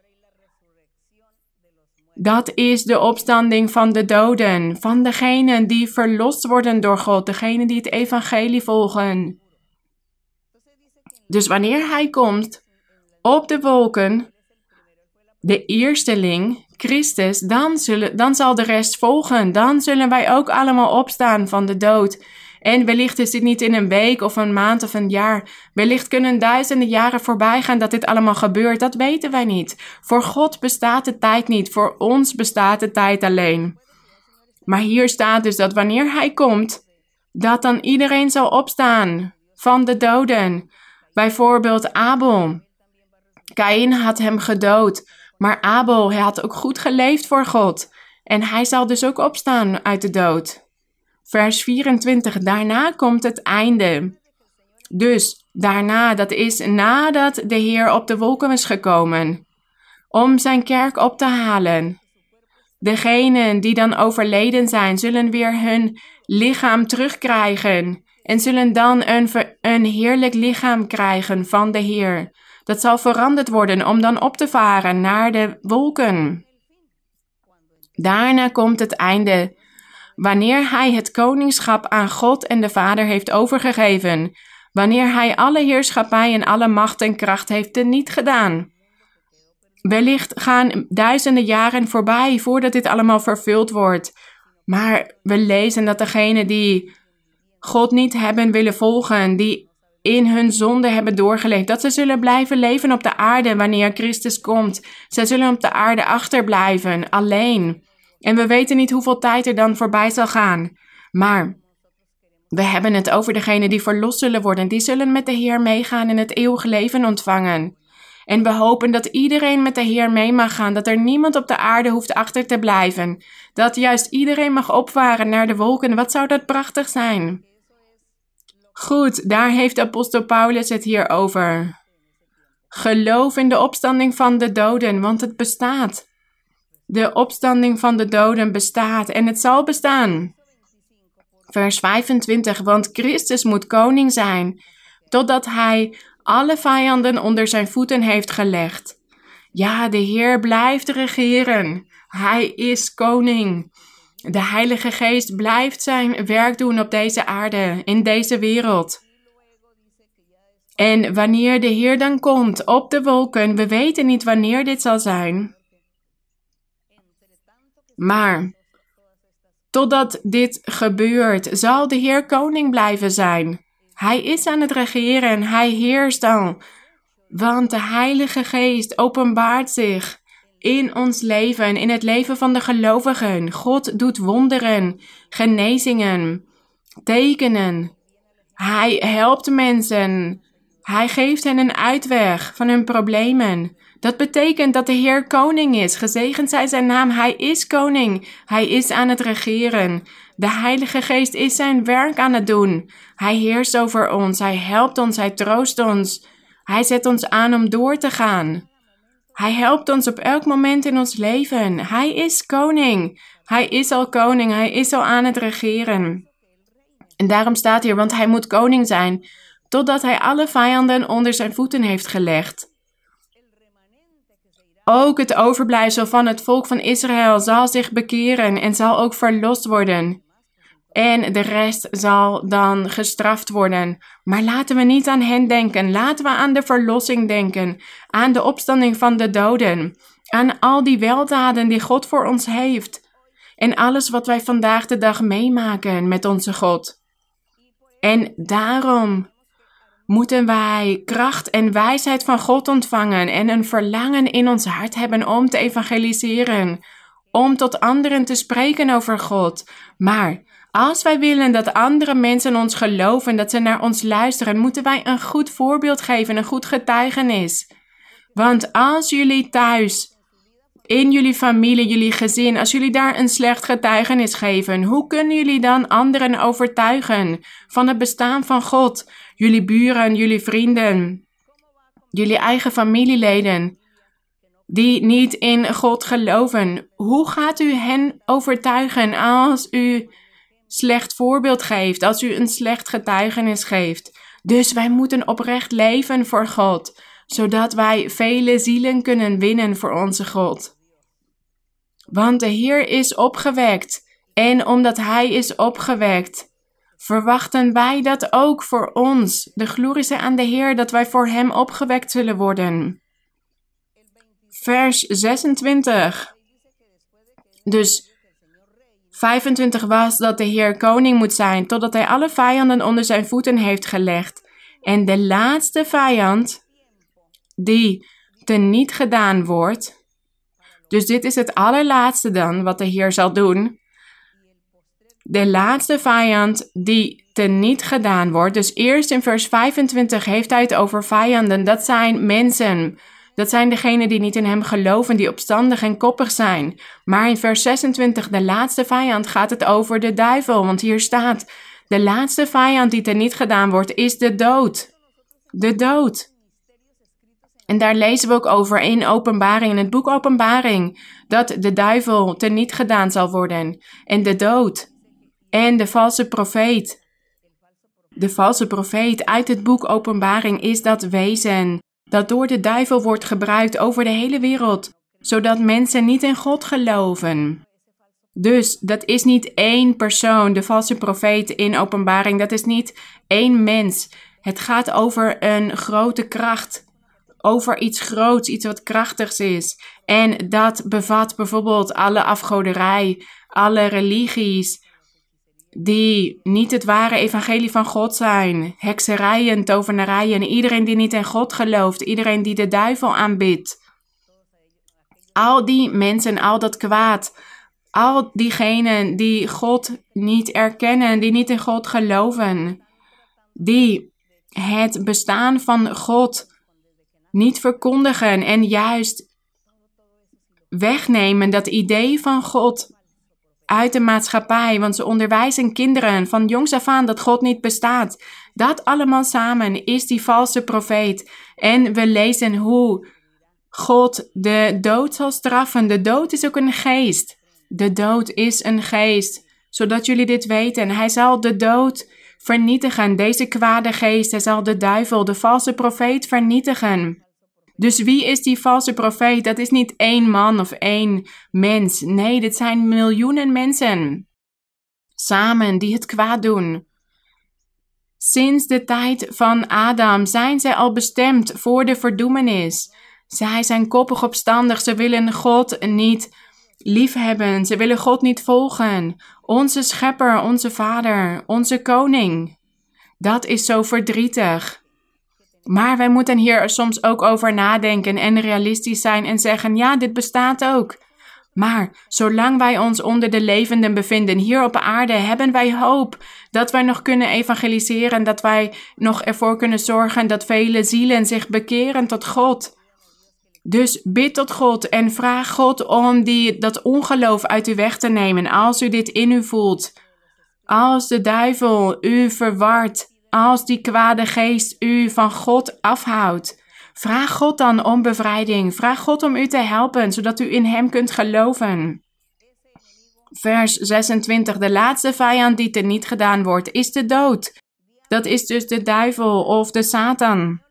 Dat is de opstanding van de doden, van degenen die verlost worden door God, degenen die het evangelie volgen. Dus wanneer hij komt op de wolken, de eersteling, Christus, dan, zullen, dan zal de rest volgen. Dan zullen wij ook allemaal opstaan van de dood. En wellicht is dit niet in een week of een maand of een jaar. Wellicht kunnen duizenden jaren voorbij gaan dat dit allemaal gebeurt. Dat weten wij niet. Voor God bestaat de tijd niet. Voor ons bestaat de tijd alleen. Maar hier staat dus dat wanneer Hij komt, dat dan iedereen zal opstaan van de doden. Bijvoorbeeld Abel. Kain had hem gedood. Maar Abel, hij had ook goed geleefd voor God. En hij zal dus ook opstaan uit de dood. Vers 24, daarna komt het einde. Dus daarna, dat is nadat de Heer op de wolken is gekomen, om zijn kerk op te halen. Degenen die dan overleden zijn, zullen weer hun lichaam terugkrijgen en zullen dan een, een heerlijk lichaam krijgen van de Heer. Dat zal veranderd worden om dan op te varen naar de wolken. Daarna komt het einde wanneer hij het koningschap aan God en de Vader heeft overgegeven, wanneer hij alle heerschappij en alle macht en kracht heeft teniet gedaan. Wellicht gaan duizenden jaren voorbij voordat dit allemaal vervuld wordt. Maar we lezen dat degenen die God niet hebben willen volgen, die in hun zonde hebben doorgeleefd, dat ze zullen blijven leven op de aarde wanneer Christus komt. Zij zullen op de aarde achterblijven, alleen. En we weten niet hoeveel tijd er dan voorbij zal gaan. Maar we hebben het over degenen die verlost zullen worden. Die zullen met de Heer meegaan en het eeuwige leven ontvangen. En we hopen dat iedereen met de Heer mee mag gaan, dat er niemand op de aarde hoeft achter te blijven. Dat juist iedereen mag opvaren naar de wolken. Wat zou dat prachtig zijn? Goed, daar heeft apostel Paulus het hier over. Geloof in de opstanding van de doden, want het bestaat. De opstanding van de doden bestaat en het zal bestaan. Vers 25, want Christus moet koning zijn, totdat hij alle vijanden onder zijn voeten heeft gelegd. Ja, de Heer blijft regeren. Hij is koning. De Heilige Geest blijft zijn werk doen op deze aarde, in deze wereld. En wanneer de Heer dan komt op de wolken, we weten niet wanneer dit zal zijn. Maar totdat dit gebeurt, zal de Heer koning blijven zijn. Hij is aan het regeren en hij heerst dan. Want de Heilige Geest openbaart zich in ons leven, in het leven van de gelovigen. God doet wonderen, genezingen, tekenen. Hij helpt mensen. Hij geeft hen een uitweg van hun problemen. Dat betekent dat de Heer koning is. Gezegend zij zijn naam. Hij is koning. Hij is aan het regeren. De Heilige Geest is zijn werk aan het doen. Hij heerst over ons. Hij helpt ons. Hij troost ons. Hij zet ons aan om door te gaan. Hij helpt ons op elk moment in ons leven. Hij is koning. Hij is al koning. Hij is al aan het regeren. En daarom staat hier, want hij moet koning zijn, totdat hij alle vijanden onder zijn voeten heeft gelegd. Ook het overblijfsel van het volk van Israël zal zich bekeren en zal ook verlost worden. En de rest zal dan gestraft worden. Maar laten we niet aan hen denken. Laten we aan de verlossing denken. Aan de opstanding van de doden. Aan al die weldaden die God voor ons heeft. En alles wat wij vandaag de dag meemaken met onze God. En daarom moeten wij kracht en wijsheid van God ontvangen en een verlangen in ons hart hebben om te evangeliseren, om tot anderen te spreken over God. Maar Als wij willen dat andere mensen ons geloven, dat ze naar ons luisteren, moeten wij een goed voorbeeld geven, een goed getuigenis. Want als jullie thuis, in jullie familie, jullie gezin, als jullie daar een slecht getuigenis geven, hoe kunnen jullie dan anderen overtuigen van het bestaan van God? Jullie buren, jullie vrienden, jullie eigen familieleden die niet in God geloven. Hoe gaat u hen overtuigen als u slecht voorbeeld geeft, als u een slecht getuigenis geeft? Dus wij moeten oprecht leven voor God, zodat wij vele zielen kunnen winnen voor onze God. Want de Heer is opgewekt, en omdat Hij is opgewekt, verwachten wij dat ook voor ons. De glorie is aan de Heer dat wij voor Hem opgewekt zullen worden vers 26. Dus 25 was dat de Heer koning moet zijn, totdat hij alle vijanden onder zijn voeten heeft gelegd. En de laatste vijand, die teniet gedaan wordt. Dus dit is het allerlaatste dan wat de Heer zal doen. De laatste vijand die teniet gedaan wordt. Dus eerst in vers 25 heeft hij het over vijanden. Dat zijn mensen dat zijn degenen die niet in hem geloven, die opstandig en koppig zijn. Maar in vers 26, de laatste vijand, gaat het over de duivel. Want hier staat: de laatste vijand die er niet gedaan wordt, is de dood. De dood. En daar lezen we ook over in Openbaring, in het boek Openbaring, dat de duivel niet gedaan zal worden. En de dood. En de valse profeet. De valse profeet uit het boek Openbaring is dat wezen dat door de duivel wordt gebruikt over de hele wereld, zodat mensen niet in God geloven. Dus dat is niet één persoon, de valse profeet in openbaring, dat is niet één mens. Het gaat over een grote kracht, over iets groots, iets wat krachtigs is. En dat bevat bijvoorbeeld alle afgoderij, alle religies, die niet het ware evangelie van God zijn. Hekserijen, tovenarijen, iedereen die niet in God gelooft, iedereen die de duivel aanbidt. Al die mensen, al dat kwaad, al diegenen die God niet erkennen, die niet in God geloven, die het bestaan van God niet verkondigen en juist wegnemen dat idee van God uit de maatschappij, want ze onderwijzen kinderen van jongs af aan dat God niet bestaat. Dat allemaal samen is die valse profeet. En we lezen hoe God de dood zal straffen. De dood is ook een geest. De dood is een geest. Zodat jullie dit weten. Hij zal de dood vernietigen. Deze kwade geest. Zal de duivel, de valse profeet vernietigen. Dus wie is die valse profeet? Dat is niet één man of één mens. Nee, dit zijn miljoenen mensen. Samen die het kwaad doen. Sinds de tijd van Adam zijn zij al bestemd voor de verdoemenis. Zij zijn koppig opstandig, ze willen God niet liefhebben, ze willen God niet volgen. Onze schepper, onze vader, onze koning. Dat is zo verdrietig. Maar wij moeten hier soms ook over nadenken en realistisch zijn en zeggen: ja, dit bestaat ook. Maar zolang wij ons onder de levenden bevinden hier op aarde, hebben wij hoop dat wij nog kunnen evangeliseren, dat wij nog ervoor kunnen zorgen dat vele zielen zich bekeren tot God. Dus bid tot God en vraag God om die, dat ongeloof uit u weg te nemen als u dit in u voelt. Als de duivel u verwart als die kwade geest u van God afhoudt. Vraag God dan om bevrijding. Vraag God om u te helpen, zodat u in Hem kunt geloven. Vers 26. De laatste vijand die niet gedaan wordt, is de dood. Dat is dus de duivel of de Satan.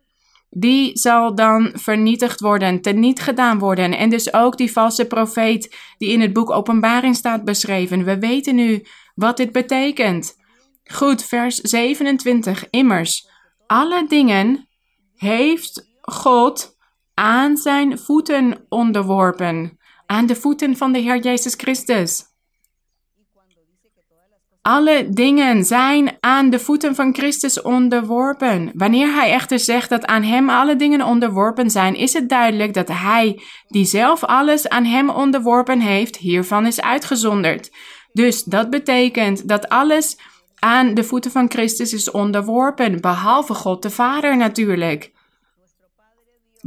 Die zal dan vernietigd worden, teniet gedaan worden. En dus ook die valse profeet die in het boek Openbaring staat beschreven. We weten nu wat dit betekent. Goed, vers 27. Immers, alle dingen heeft God aan zijn voeten onderworpen, aan de voeten van de Heer Jezus Christus. Alle dingen zijn aan de voeten van Christus onderworpen. Wanneer hij echter zegt dat aan hem alle dingen onderworpen zijn, is het duidelijk dat hij, die zelf alles aan hem onderworpen heeft, hiervan is uitgezonderd. Dus dat betekent dat alles aan de voeten van Christus is onderworpen, behalve God de Vader natuurlijk.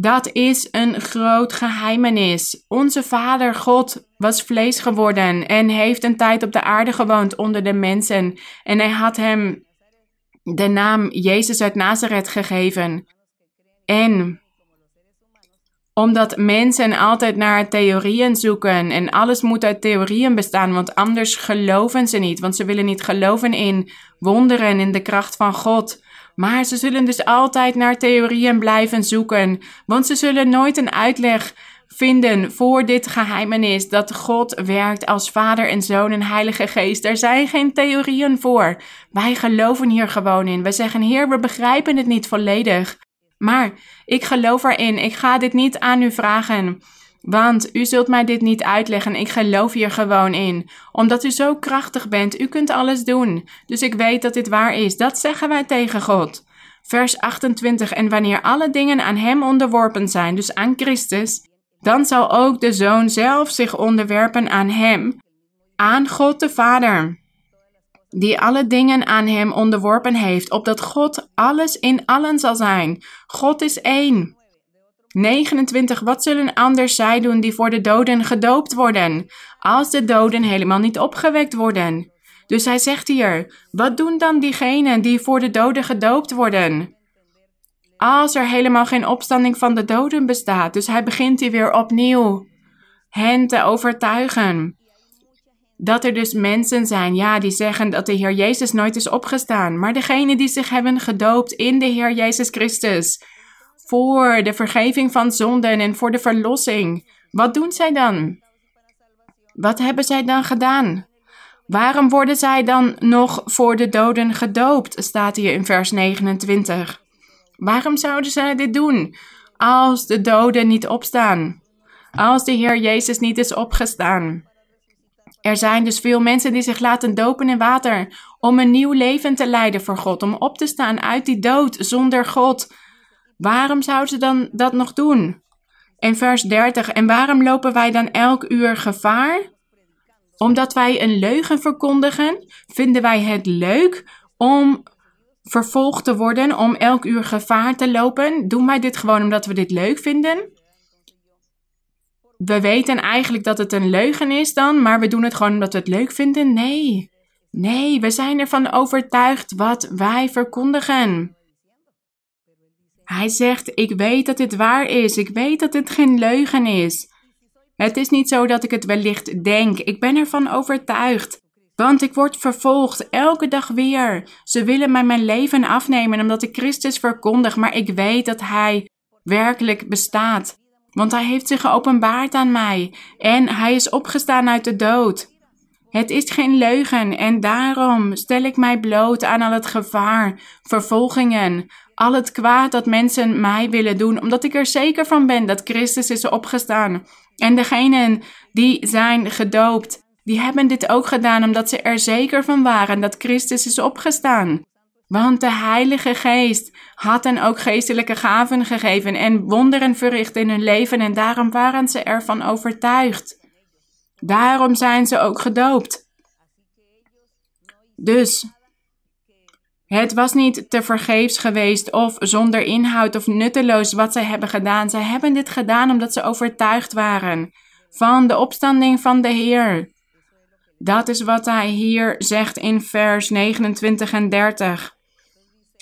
Dat is een groot geheimenis. Onze Vader God was vlees geworden en heeft een tijd op de aarde gewoond onder de mensen. En hij had hem de naam Jezus uit Nazareth gegeven. En omdat mensen altijd naar theorieën zoeken en alles moet uit theorieën bestaan, want anders geloven ze niet, want ze willen niet geloven in wonderen, in de kracht van God. Maar ze zullen dus altijd naar theorieën blijven zoeken, want ze zullen nooit een uitleg vinden voor dit geheimenis dat God werkt als Vader en Zoon en Heilige Geest. Er zijn geen theorieën voor. Wij geloven hier gewoon in. We zeggen, Heer, we begrijpen het niet volledig. Maar ik geloof erin. Ik ga dit niet aan u vragen. Want u zult mij dit niet uitleggen. Ik geloof hier gewoon in. Omdat u zo krachtig bent. U kunt alles doen. Dus ik weet dat dit waar is. Dat zeggen wij tegen God. Vers 28. En wanneer alle dingen aan Hem onderworpen zijn, dus aan Christus, dan zal ook de Zoon zelf zich onderwerpen aan Hem, aan God de Vader die alle dingen aan hem onderworpen heeft, opdat God alles in allen zal zijn. God is één. 29. Wat zullen anders zij doen die voor de doden gedoopt worden, als de doden helemaal niet opgewekt worden? Dus hij zegt hier: Wat doen dan diegenen die voor de doden gedoopt worden? Als er helemaal geen opstanding van de doden bestaat. Dus hij begint hier weer opnieuw hen te overtuigen dat er dus mensen zijn, ja, die zeggen dat de Heer Jezus nooit is opgestaan. Maar degenen die zich hebben gedoopt in de Heer Jezus Christus, voor de vergeving van zonden en voor de verlossing, wat doen zij dan? Wat hebben zij dan gedaan? Waarom worden zij dan nog voor de doden gedoopt? Staat hier in vers 29. Waarom zouden zij dit doen als de doden niet opstaan? Als de Heer Jezus niet is opgestaan? Er zijn dus veel mensen die zich laten dopen in water om een nieuw leven te leiden voor God, om op te staan uit die dood zonder God. Waarom zouden ze dan dat nog doen? En vers 30. En waarom lopen wij dan elk uur gevaar? Omdat wij een leugen verkondigen, vinden wij het leuk om vervolgd te worden, om elk uur gevaar te lopen? Doen wij dit gewoon omdat we dit leuk vinden? we weten eigenlijk dat het een leugen is dan, maar we doen het gewoon omdat we het leuk vinden? Nee. Nee, we zijn ervan overtuigd wat wij verkondigen. Hij zegt: Ik weet dat dit waar is. Ik weet dat dit geen leugen is. Het is niet zo dat ik het wellicht denk. Ik ben ervan overtuigd. Want ik word vervolgd elke dag weer. Ze willen mij mijn leven afnemen omdat ik Christus verkondig, maar ik weet dat Hij werkelijk bestaat. Want hij heeft zich geopenbaard aan mij en hij is opgestaan uit de dood. Het is geen leugen en daarom stel ik mij bloot aan al het gevaar, vervolgingen, al het kwaad dat mensen mij willen doen, omdat ik er zeker van ben dat Christus is opgestaan. En degenen die zijn gedoopt, die hebben dit ook gedaan omdat ze er zeker van waren dat Christus is opgestaan. Want de Heilige Geest had hen ook geestelijke gaven gegeven en wonderen verricht in hun leven en daarom waren ze ervan overtuigd. Daarom zijn ze ook gedoopt. Dus het was niet te vergeefs geweest of zonder inhoud of nutteloos wat zij hebben gedaan. Zij hebben dit gedaan omdat ze overtuigd waren van de opstanding van de Heer. Dat is wat hij hier zegt in vers 29 en 30.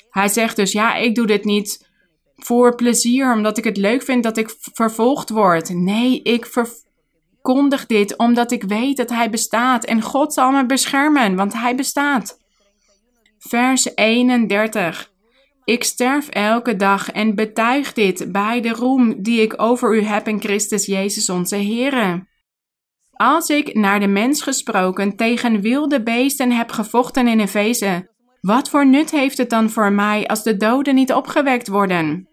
Hij zegt dus, ja, ik doe dit niet voor plezier, omdat ik het leuk vind dat ik vervolgd word. Nee, ik verkondig dit omdat ik weet dat Hij bestaat en God zal me beschermen, want Hij bestaat. Vers 31. Ik sterf elke dag en betuig dit bij de roem die ik over u heb in Christus Jezus onze Heer. Als ik naar de mens gesproken tegen wilde beesten heb gevochten in Efeze, wat voor nut heeft het dan voor mij als de doden niet opgewekt worden?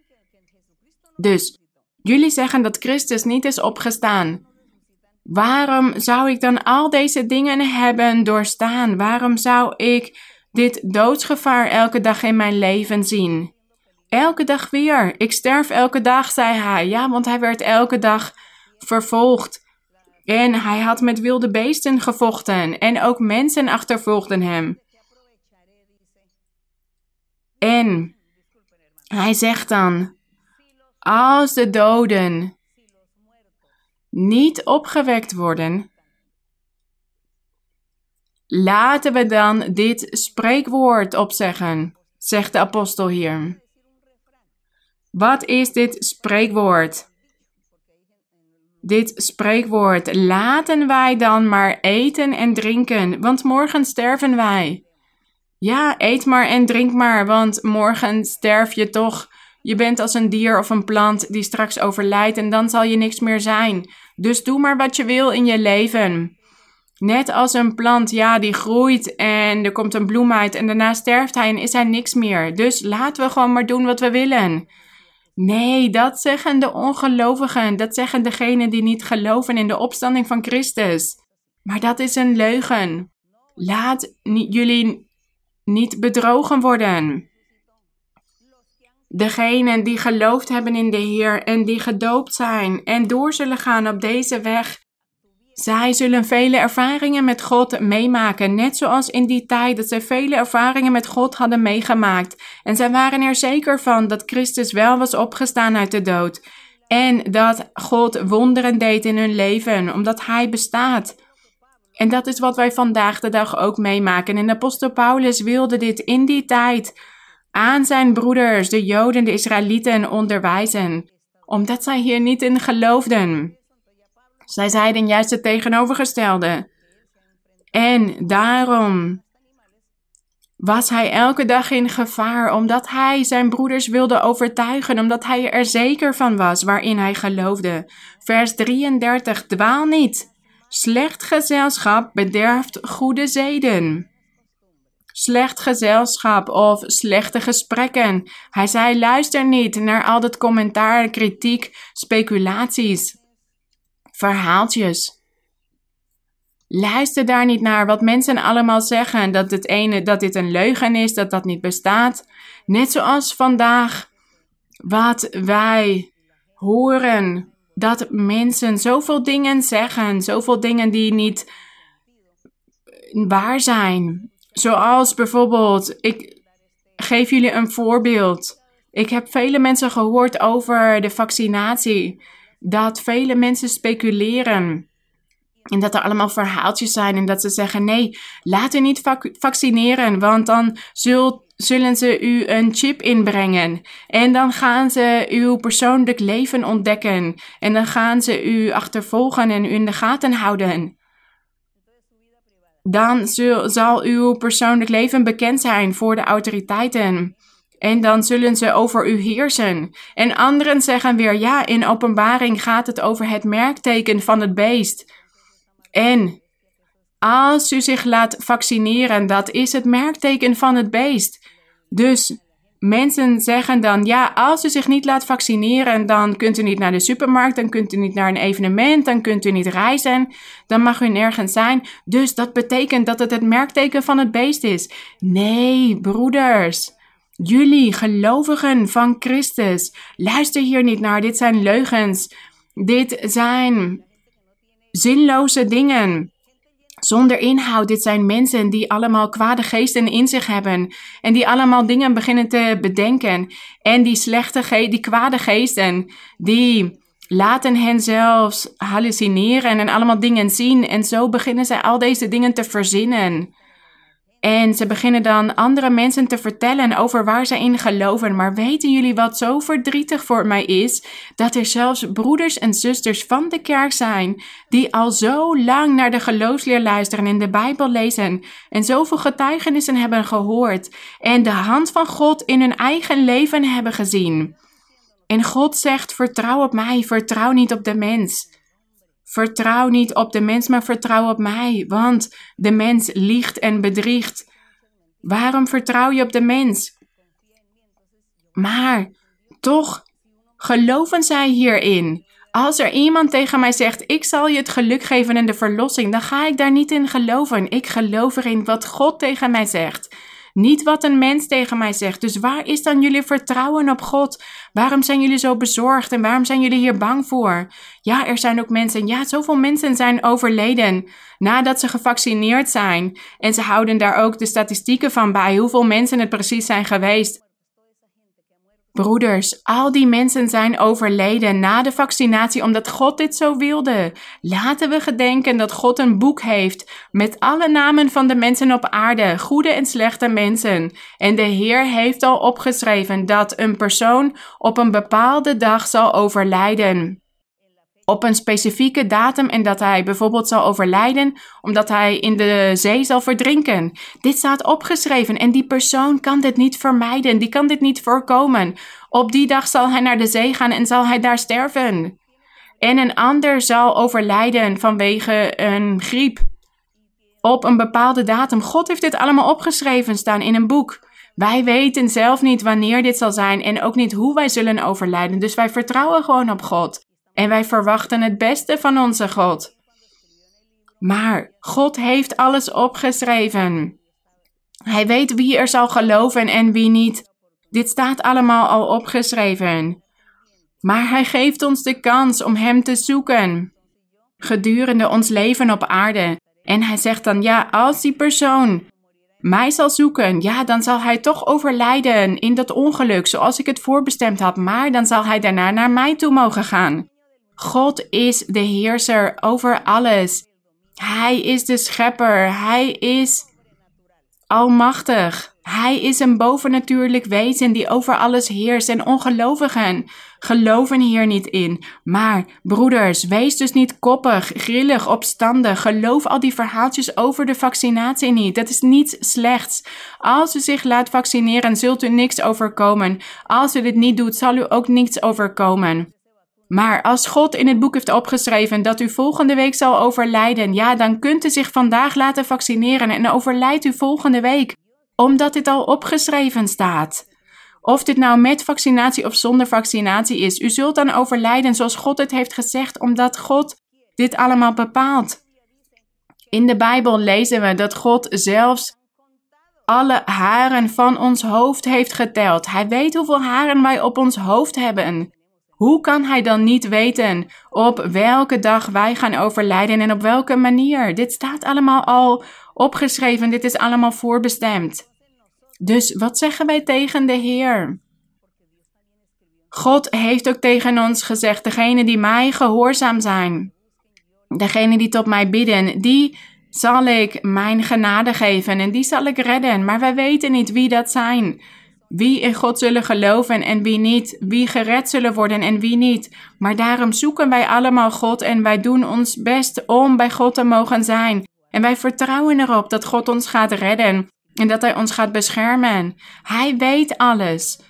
Dus, jullie zeggen dat Christus niet is opgestaan. Waarom zou ik dan al deze dingen hebben doorstaan? Waarom zou ik dit doodsgevaar elke dag in mijn leven zien? Elke dag weer. Ik sterf elke dag, zei hij. Ja, want hij werd elke dag vervolgd. En hij had met wilde beesten gevochten en ook mensen achtervolgden hem. En hij zegt dan, als de doden niet opgewekt worden, laten we dan dit spreekwoord opzeggen, zegt de apostel hier. Wat is dit spreekwoord? Dit spreekwoord, laten wij dan maar eten en drinken, want morgen sterven wij. Ja, eet maar en drink maar, want morgen sterf je toch. Je bent als een dier of een plant die straks overlijdt en dan zal je niks meer zijn. Dus doe maar wat je wil in je leven. Net als een plant, ja, die groeit en er komt een bloem uit en daarna sterft hij en is hij niks meer. Dus laten we gewoon maar doen wat we willen. Nee, dat zeggen de ongelovigen. Dat zeggen degenen die niet geloven in de opstanding van Christus. Maar dat is een leugen. Laat jullie niet bedrogen worden. Degenen die geloofd hebben in de Heer en die gedoopt zijn en door zullen gaan op deze weg, zij zullen vele ervaringen met God meemaken, net zoals in die tijd dat zij vele ervaringen met God hadden meegemaakt. En zij waren er zeker van dat Christus wel was opgestaan uit de dood. En dat God wonderen deed in hun leven, omdat Hij bestaat. En dat is wat wij vandaag de dag ook meemaken. En de apostel Paulus wilde dit in die tijd aan zijn broeders, de Joden, de Israëlieten, onderwijzen, omdat zij hier niet in geloofden. Zij zeiden juist het tegenovergestelde. En daarom was hij elke dag in gevaar, omdat hij zijn broeders wilde overtuigen, omdat hij er zeker van was waarin hij geloofde. Vers 33, dwaal niet. Slecht gezelschap bederft goede zeden. Slecht gezelschap of slechte gesprekken. Hij zei: luister niet naar al dat commentaar, kritiek, speculaties verhaaltjes. Luister daar niet naar wat mensen allemaal zeggen, dat, het ene, dat dit een leugen is, dat dat niet bestaat. Net zoals vandaag, wat wij horen, dat mensen zoveel dingen zeggen, zoveel dingen die niet waar zijn. Zoals bijvoorbeeld, ik geef jullie een voorbeeld. Ik heb vele mensen gehoord over de vaccinatie dat vele mensen speculeren. En dat er allemaal verhaaltjes zijn en dat ze zeggen: nee, laat u niet vaccineren, want dan zullen ze u een chip inbrengen. En dan gaan ze uw persoonlijk leven ontdekken. En dan gaan ze u achtervolgen en u in de gaten houden. Dan zal uw persoonlijk leven bekend zijn voor de autoriteiten. En dan zullen ze over u heersen. En anderen zeggen weer, ja, in openbaring gaat het over het merkteken van het beest. En als u zich laat vaccineren, dat is het merkteken van het beest. Dus mensen zeggen dan, ja, als u zich niet laat vaccineren, dan kunt u niet naar de supermarkt, dan kunt u niet naar een evenement, dan kunt u niet reizen, dan mag u nergens zijn. Dus dat betekent dat het het merkteken van het beest is. Nee, broeders. Jullie, gelovigen van Christus, luister hier niet naar. Dit zijn leugens. Dit zijn zinloze dingen. Zonder inhoud. Dit zijn mensen die allemaal kwade geesten in zich hebben. En die allemaal dingen beginnen te bedenken. En die slechte ge die kwade geesten, die laten hen zelfs hallucineren en allemaal dingen zien. En zo beginnen zij al deze dingen te verzinnen. En ze beginnen dan andere mensen te vertellen over waar ze in geloven. Maar weten jullie wat zo verdrietig voor mij is? Dat er zelfs broeders en zusters van de kerk zijn die al zo lang naar de geloofsleer luisteren en de Bijbel lezen en zoveel getuigenissen hebben gehoord en de hand van God in hun eigen leven hebben gezien. En God zegt: vertrouw op mij, vertrouw niet op de mens. Vertrouw niet op de mens, maar vertrouw op mij, want de mens liegt en bedriegt. Waarom vertrouw je op de mens? Maar toch geloven zij hierin. Als er iemand tegen mij zegt: Ik zal je het geluk geven en de verlossing, dan ga ik daar niet in geloven. Ik geloof erin wat God tegen mij zegt. Niet wat een mens tegen mij zegt. Dus waar is dan jullie vertrouwen op God? Waarom zijn jullie zo bezorgd en waarom zijn jullie hier bang voor? Ja, er zijn ook mensen, ja, zoveel mensen zijn overleden nadat ze gevaccineerd zijn. En ze houden daar ook de statistieken van bij, hoeveel mensen het precies zijn geweest. Broeders, al die mensen zijn overleden na de vaccinatie omdat God dit zo wilde. Laten we gedenken dat God een boek heeft met alle namen van de mensen op aarde, goede en slechte mensen. En de Heer heeft al opgeschreven dat een persoon op een bepaalde dag zal overlijden op een specifieke datum en dat hij bijvoorbeeld zal overlijden omdat hij in de zee zal verdrinken. Dit staat opgeschreven en die persoon kan dit niet vermijden, die kan dit niet voorkomen. Op die dag zal hij naar de zee gaan en zal hij daar sterven. En een ander zal overlijden vanwege een griep op een bepaalde datum. God heeft dit allemaal opgeschreven staan in een boek. Wij weten zelf niet wanneer dit zal zijn en ook niet hoe wij zullen overlijden. Dus wij vertrouwen gewoon op God. En wij verwachten het beste van onze God. Maar God heeft alles opgeschreven. Hij weet wie er zal geloven en wie niet. Dit staat allemaal al opgeschreven. Maar Hij geeft ons de kans om Hem te zoeken gedurende ons leven op aarde. En Hij zegt dan, ja, als die persoon mij zal zoeken, ja, dan zal hij toch overlijden in dat ongeluk zoals ik het voorbestemd had, maar dan zal hij daarna naar mij toe mogen gaan. God is de heerser over alles. Hij is de schepper. Hij is almachtig. Hij is een bovennatuurlijk wezen die over alles heerst en ongelovigen geloven hier niet in. Maar broeders, wees dus niet koppig, grillig, opstandig. Geloof al die verhaaltjes over de vaccinatie niet. Dat is niets slechts. Als u zich laat vaccineren, zult u niks overkomen. Als u dit niet doet, zal u ook niets overkomen. Maar als God in het boek heeft opgeschreven dat u volgende week zal overlijden, ja, dan kunt u zich vandaag laten vaccineren en overlijdt u volgende week, omdat dit al opgeschreven staat. Of dit nou met vaccinatie of zonder vaccinatie is, u zult dan overlijden zoals God het heeft gezegd, omdat God dit allemaal bepaalt. In de Bijbel lezen we dat God zelfs alle haren van ons hoofd heeft geteld. Hij weet hoeveel haren wij op ons hoofd hebben. Hoe kan hij dan niet weten op welke dag wij gaan overlijden en op welke manier? Dit staat allemaal al opgeschreven, dit is allemaal voorbestemd. Dus wat zeggen wij tegen de Heer? God heeft ook tegen ons gezegd: degene die mij gehoorzaam zijn, degene die tot mij bidden, die zal ik mijn genade geven en die zal ik redden. Maar wij weten niet wie dat zijn wie in God zullen geloven en wie niet, wie gered zullen worden en wie niet. Maar daarom zoeken wij allemaal God en wij doen ons best om bij God te mogen zijn. En wij vertrouwen erop dat God ons gaat redden en dat Hij ons gaat beschermen. Hij weet alles,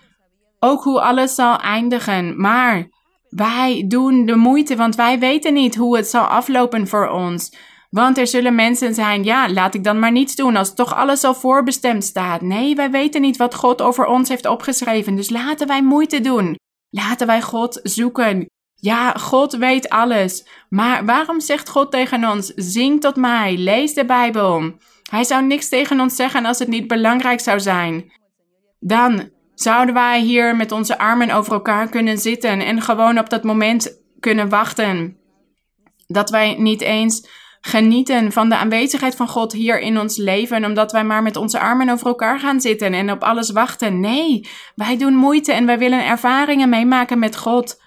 ook hoe alles zal eindigen. Maar wij doen de moeite, want wij weten niet hoe het zal aflopen voor ons. Want er zullen mensen zijn, ja, laat ik dan maar niets doen als toch alles al voorbestemd staat. Nee, wij weten niet wat God over ons heeft opgeschreven, dus laten wij moeite doen. Laten wij God zoeken. Ja, God weet alles. Maar waarom zegt God tegen ons: zing tot mij, lees de Bijbel? Hij zou niks tegen ons zeggen als het niet belangrijk zou zijn. Dan zouden wij hier met onze armen over elkaar kunnen zitten en gewoon op dat moment kunnen wachten. Dat wij niet eens genieten van de aanwezigheid van God hier in ons leven, omdat wij maar met onze armen over elkaar gaan zitten en op alles wachten. Nee, wij doen moeite en wij willen ervaringen meemaken met God.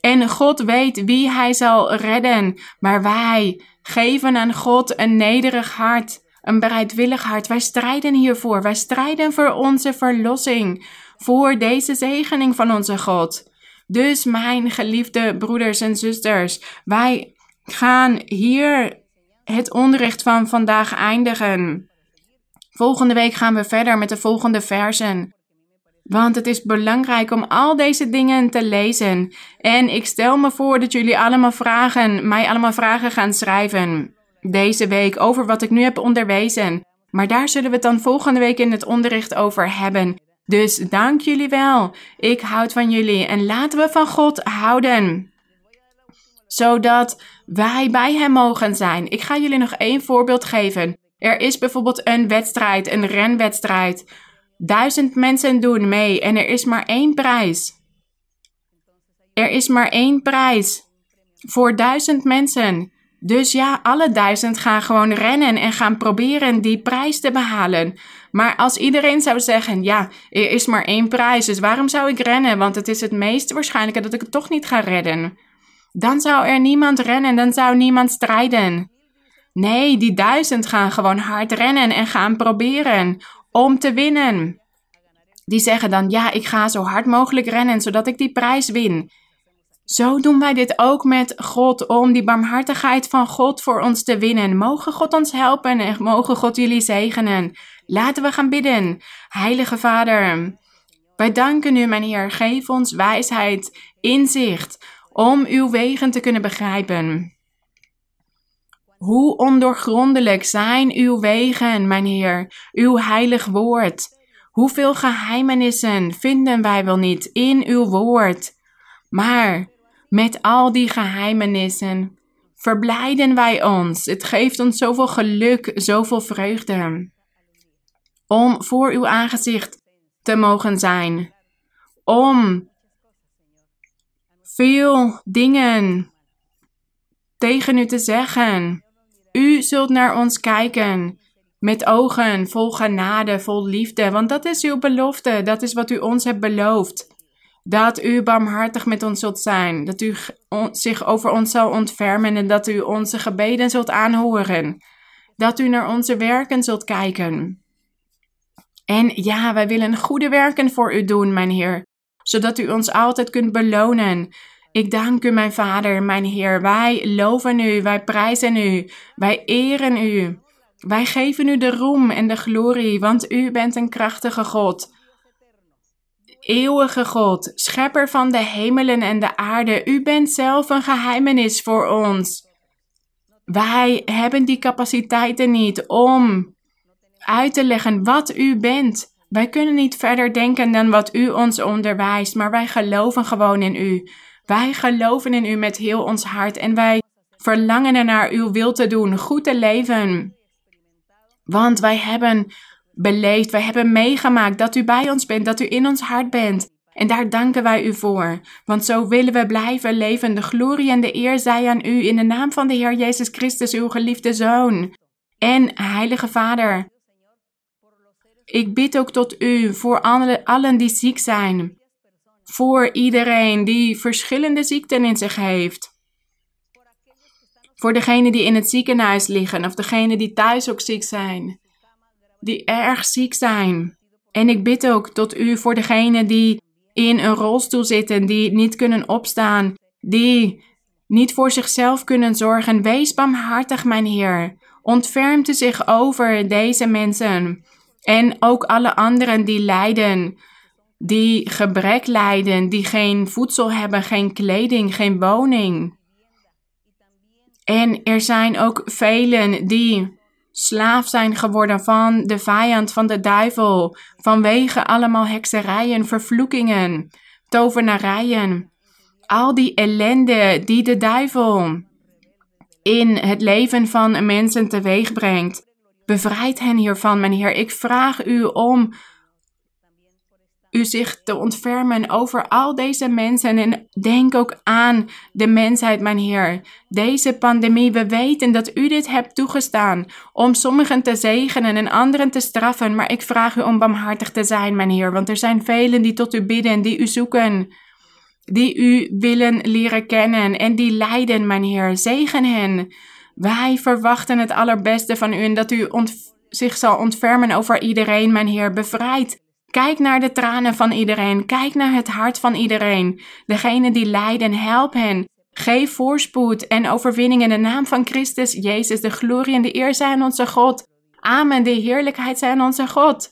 En God weet wie Hij zal redden, maar wij geven aan God een nederig hart, een bereidwillig hart. Wij strijden hiervoor, wij strijden voor onze verlossing, voor deze zegening van onze God. Dus mijn geliefde broeders en zusters, wij gaan hier het onderricht van vandaag eindigen. Volgende week gaan we verder met de volgende versen. Want het is belangrijk om al deze dingen te lezen. En ik stel me voor dat jullie allemaal vragen, mij allemaal vragen gaan schrijven. Deze week over wat ik nu heb onderwezen. Maar daar zullen we het dan volgende week in het onderricht over hebben. Dus dank jullie wel. Ik houd van jullie en laten we van God houden zodat wij bij Hem mogen zijn. Ik ga jullie nog één voorbeeld geven. Er is bijvoorbeeld een wedstrijd, een renwedstrijd. Duizend mensen doen mee en er is maar één prijs. Er is maar één prijs voor duizend mensen. Dus ja, alle duizend gaan gewoon rennen en gaan proberen die prijs te behalen. Maar als iedereen zou zeggen, ja, er is maar één prijs, dus waarom zou ik rennen? Want het is het meest waarschijnlijke dat ik het toch niet ga redden. Dan zou er niemand rennen, dan zou niemand strijden. Nee, die duizend gaan gewoon hard rennen en gaan proberen om te winnen. Die zeggen dan, ja, ik ga zo hard mogelijk rennen, zodat ik die prijs win. Zo doen wij dit ook met God, om die barmhartigheid van God voor ons te winnen. Mogen God ons helpen en mogen God jullie zegenen. Laten we gaan bidden. Heilige Vader, wij danken u, mijn Heer. Geef ons wijsheid, inzicht, om uw wegen te kunnen begrijpen. Hoe ondoorgrondelijk zijn uw wegen, mijn Heer, uw heilig woord. Hoeveel geheimenissen vinden wij wel niet in uw woord. Maar met al die geheimenissen verblijden wij ons. Het geeft ons zoveel geluk, zoveel vreugde. Om voor uw aangezicht te mogen zijn. Om veel dingen tegen u te zeggen. U zult naar ons kijken met ogen vol genade, vol liefde, want dat is uw belofte, dat is wat u ons hebt beloofd. Dat u barmhartig met ons zult zijn, dat u zich over ons zal ontfermen en dat u onze gebeden zult aanhoren. Dat u naar onze werken zult kijken. En ja, wij willen goede werken voor u doen, mijn Heer, zodat u ons altijd kunt belonen. Ik dank u, mijn Vader, mijn Heer. Wij loven u, wij prijzen u, wij eren u. Wij geven u de roem en de glorie, want u bent een krachtige God eeuwige God, schepper van de hemelen en de aarde, u bent zelf een geheimenis voor ons. Wij hebben die capaciteiten niet om uit te leggen wat u bent. Wij kunnen niet verder denken dan wat u ons onderwijst, maar wij geloven gewoon in u. Wij geloven in u met heel ons hart en wij verlangen ernaar uw wil te doen, goed te leven. Want wij hebben beleefd. Wij hebben meegemaakt dat u bij ons bent, dat u in ons hart bent. En daar danken wij u voor. Want zo willen we blijven leven. De glorie en de eer zij aan u in de naam van de Heer Jezus Christus, uw geliefde Zoon. En Heilige Vader. Ik bid ook tot u voor alle, allen die ziek zijn. Voor iedereen die verschillende ziekten in zich heeft. Voor degenen die in het ziekenhuis liggen of degenen die thuis ook ziek zijn die erg ziek zijn. En ik bid ook tot u voor degenen die in een rolstoel zitten, die niet kunnen opstaan, die niet voor zichzelf kunnen zorgen. Wees barmhartig, mijn Heer. Ontfermt u zich over deze mensen en ook alle anderen die lijden, die gebrek lijden, die geen voedsel hebben, geen kleding, geen woning. En er zijn ook velen die slaaf zijn geworden van de vijand, van de duivel, vanwege allemaal hekserijen, vervloekingen, tovenarijen. Al die ellende die de duivel in het leven van mensen teweeg brengt. Bevrijd hen hiervan, mijn Heer. Ik vraag u om u zich te ontfermen over al deze mensen. En denk ook aan de mensheid, mijn Heer. Deze pandemie, we weten dat u dit hebt toegestaan om sommigen te zegenen en anderen te straffen. Maar ik vraag u om barmhartig te zijn, mijn Heer. Want er zijn velen die tot u bidden, die u zoeken, die u willen leren kennen en die lijden, mijn Heer. Zegen hen. Wij verwachten het allerbeste van u en dat u zich zal ontfermen over iedereen, mijn Heer. Bevrijd Kijk naar de tranen van iedereen. Kijk naar het hart van iedereen. Degene die lijden, help hen. Geef voorspoed en overwinning in de naam van Christus Jezus. De glorie en de eer zijn onze God. Amen. De heerlijkheid zijn onze God.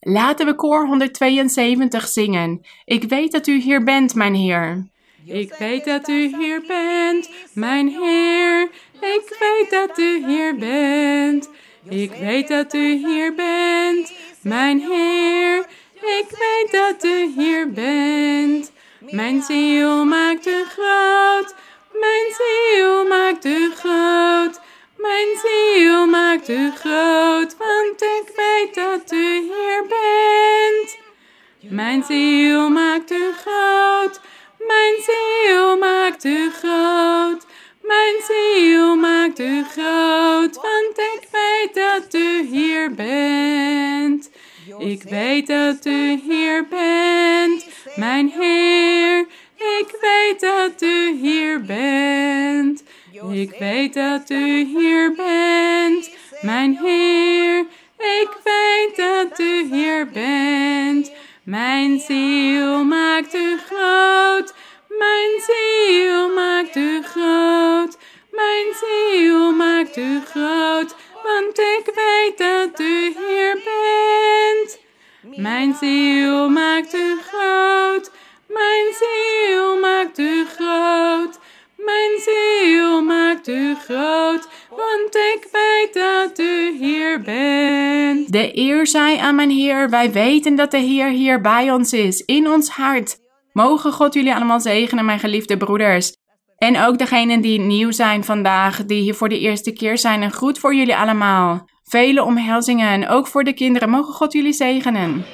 Laten we koor 172 zingen. Ik weet dat u hier bent, mijn Heer. Ik weet dat u hier bent, mijn Heer. Ik weet dat u hier bent. Ik weet dat u hier bent, mijn Heer. Ik weet dat u hier bent. Mijn ziel maakt u groot. Mijn ziel maakt u groot. Mijn ziel maakt u groot, want ik weet dat u hier bent. Mijn ziel maakt u groot. Mijn ziel maakt u groot. Mijn ziel maakt u groot, want ik weet dat u hier bent. Ik weet dat u hier bent, mijn Heer. Ik weet dat u hier bent. Ik weet dat u hier bent, mijn Heer. Ik weet dat u hier bent. Mijn ziel maakt u groot. Mijn ziel maakt u groot. Mijn ziel maakt u groot. Want ik weet dat u hier bent. Mijn ziel maakt u groot. Mijn ziel maakt u groot. Mijn ziel maakt u groot. Want ik weet dat u hier bent. De eer zij aan mijn Heer. Wij weten dat de Heer hier bij ons is, in ons hart. Mogen God jullie allemaal zegenen, mijn geliefde broeders. En ook degenen die nieuw zijn vandaag, die hier voor de eerste keer zijn. Een groet voor jullie allemaal. Vele omhelzingen en ook voor de kinderen. Mogen God jullie zegenen.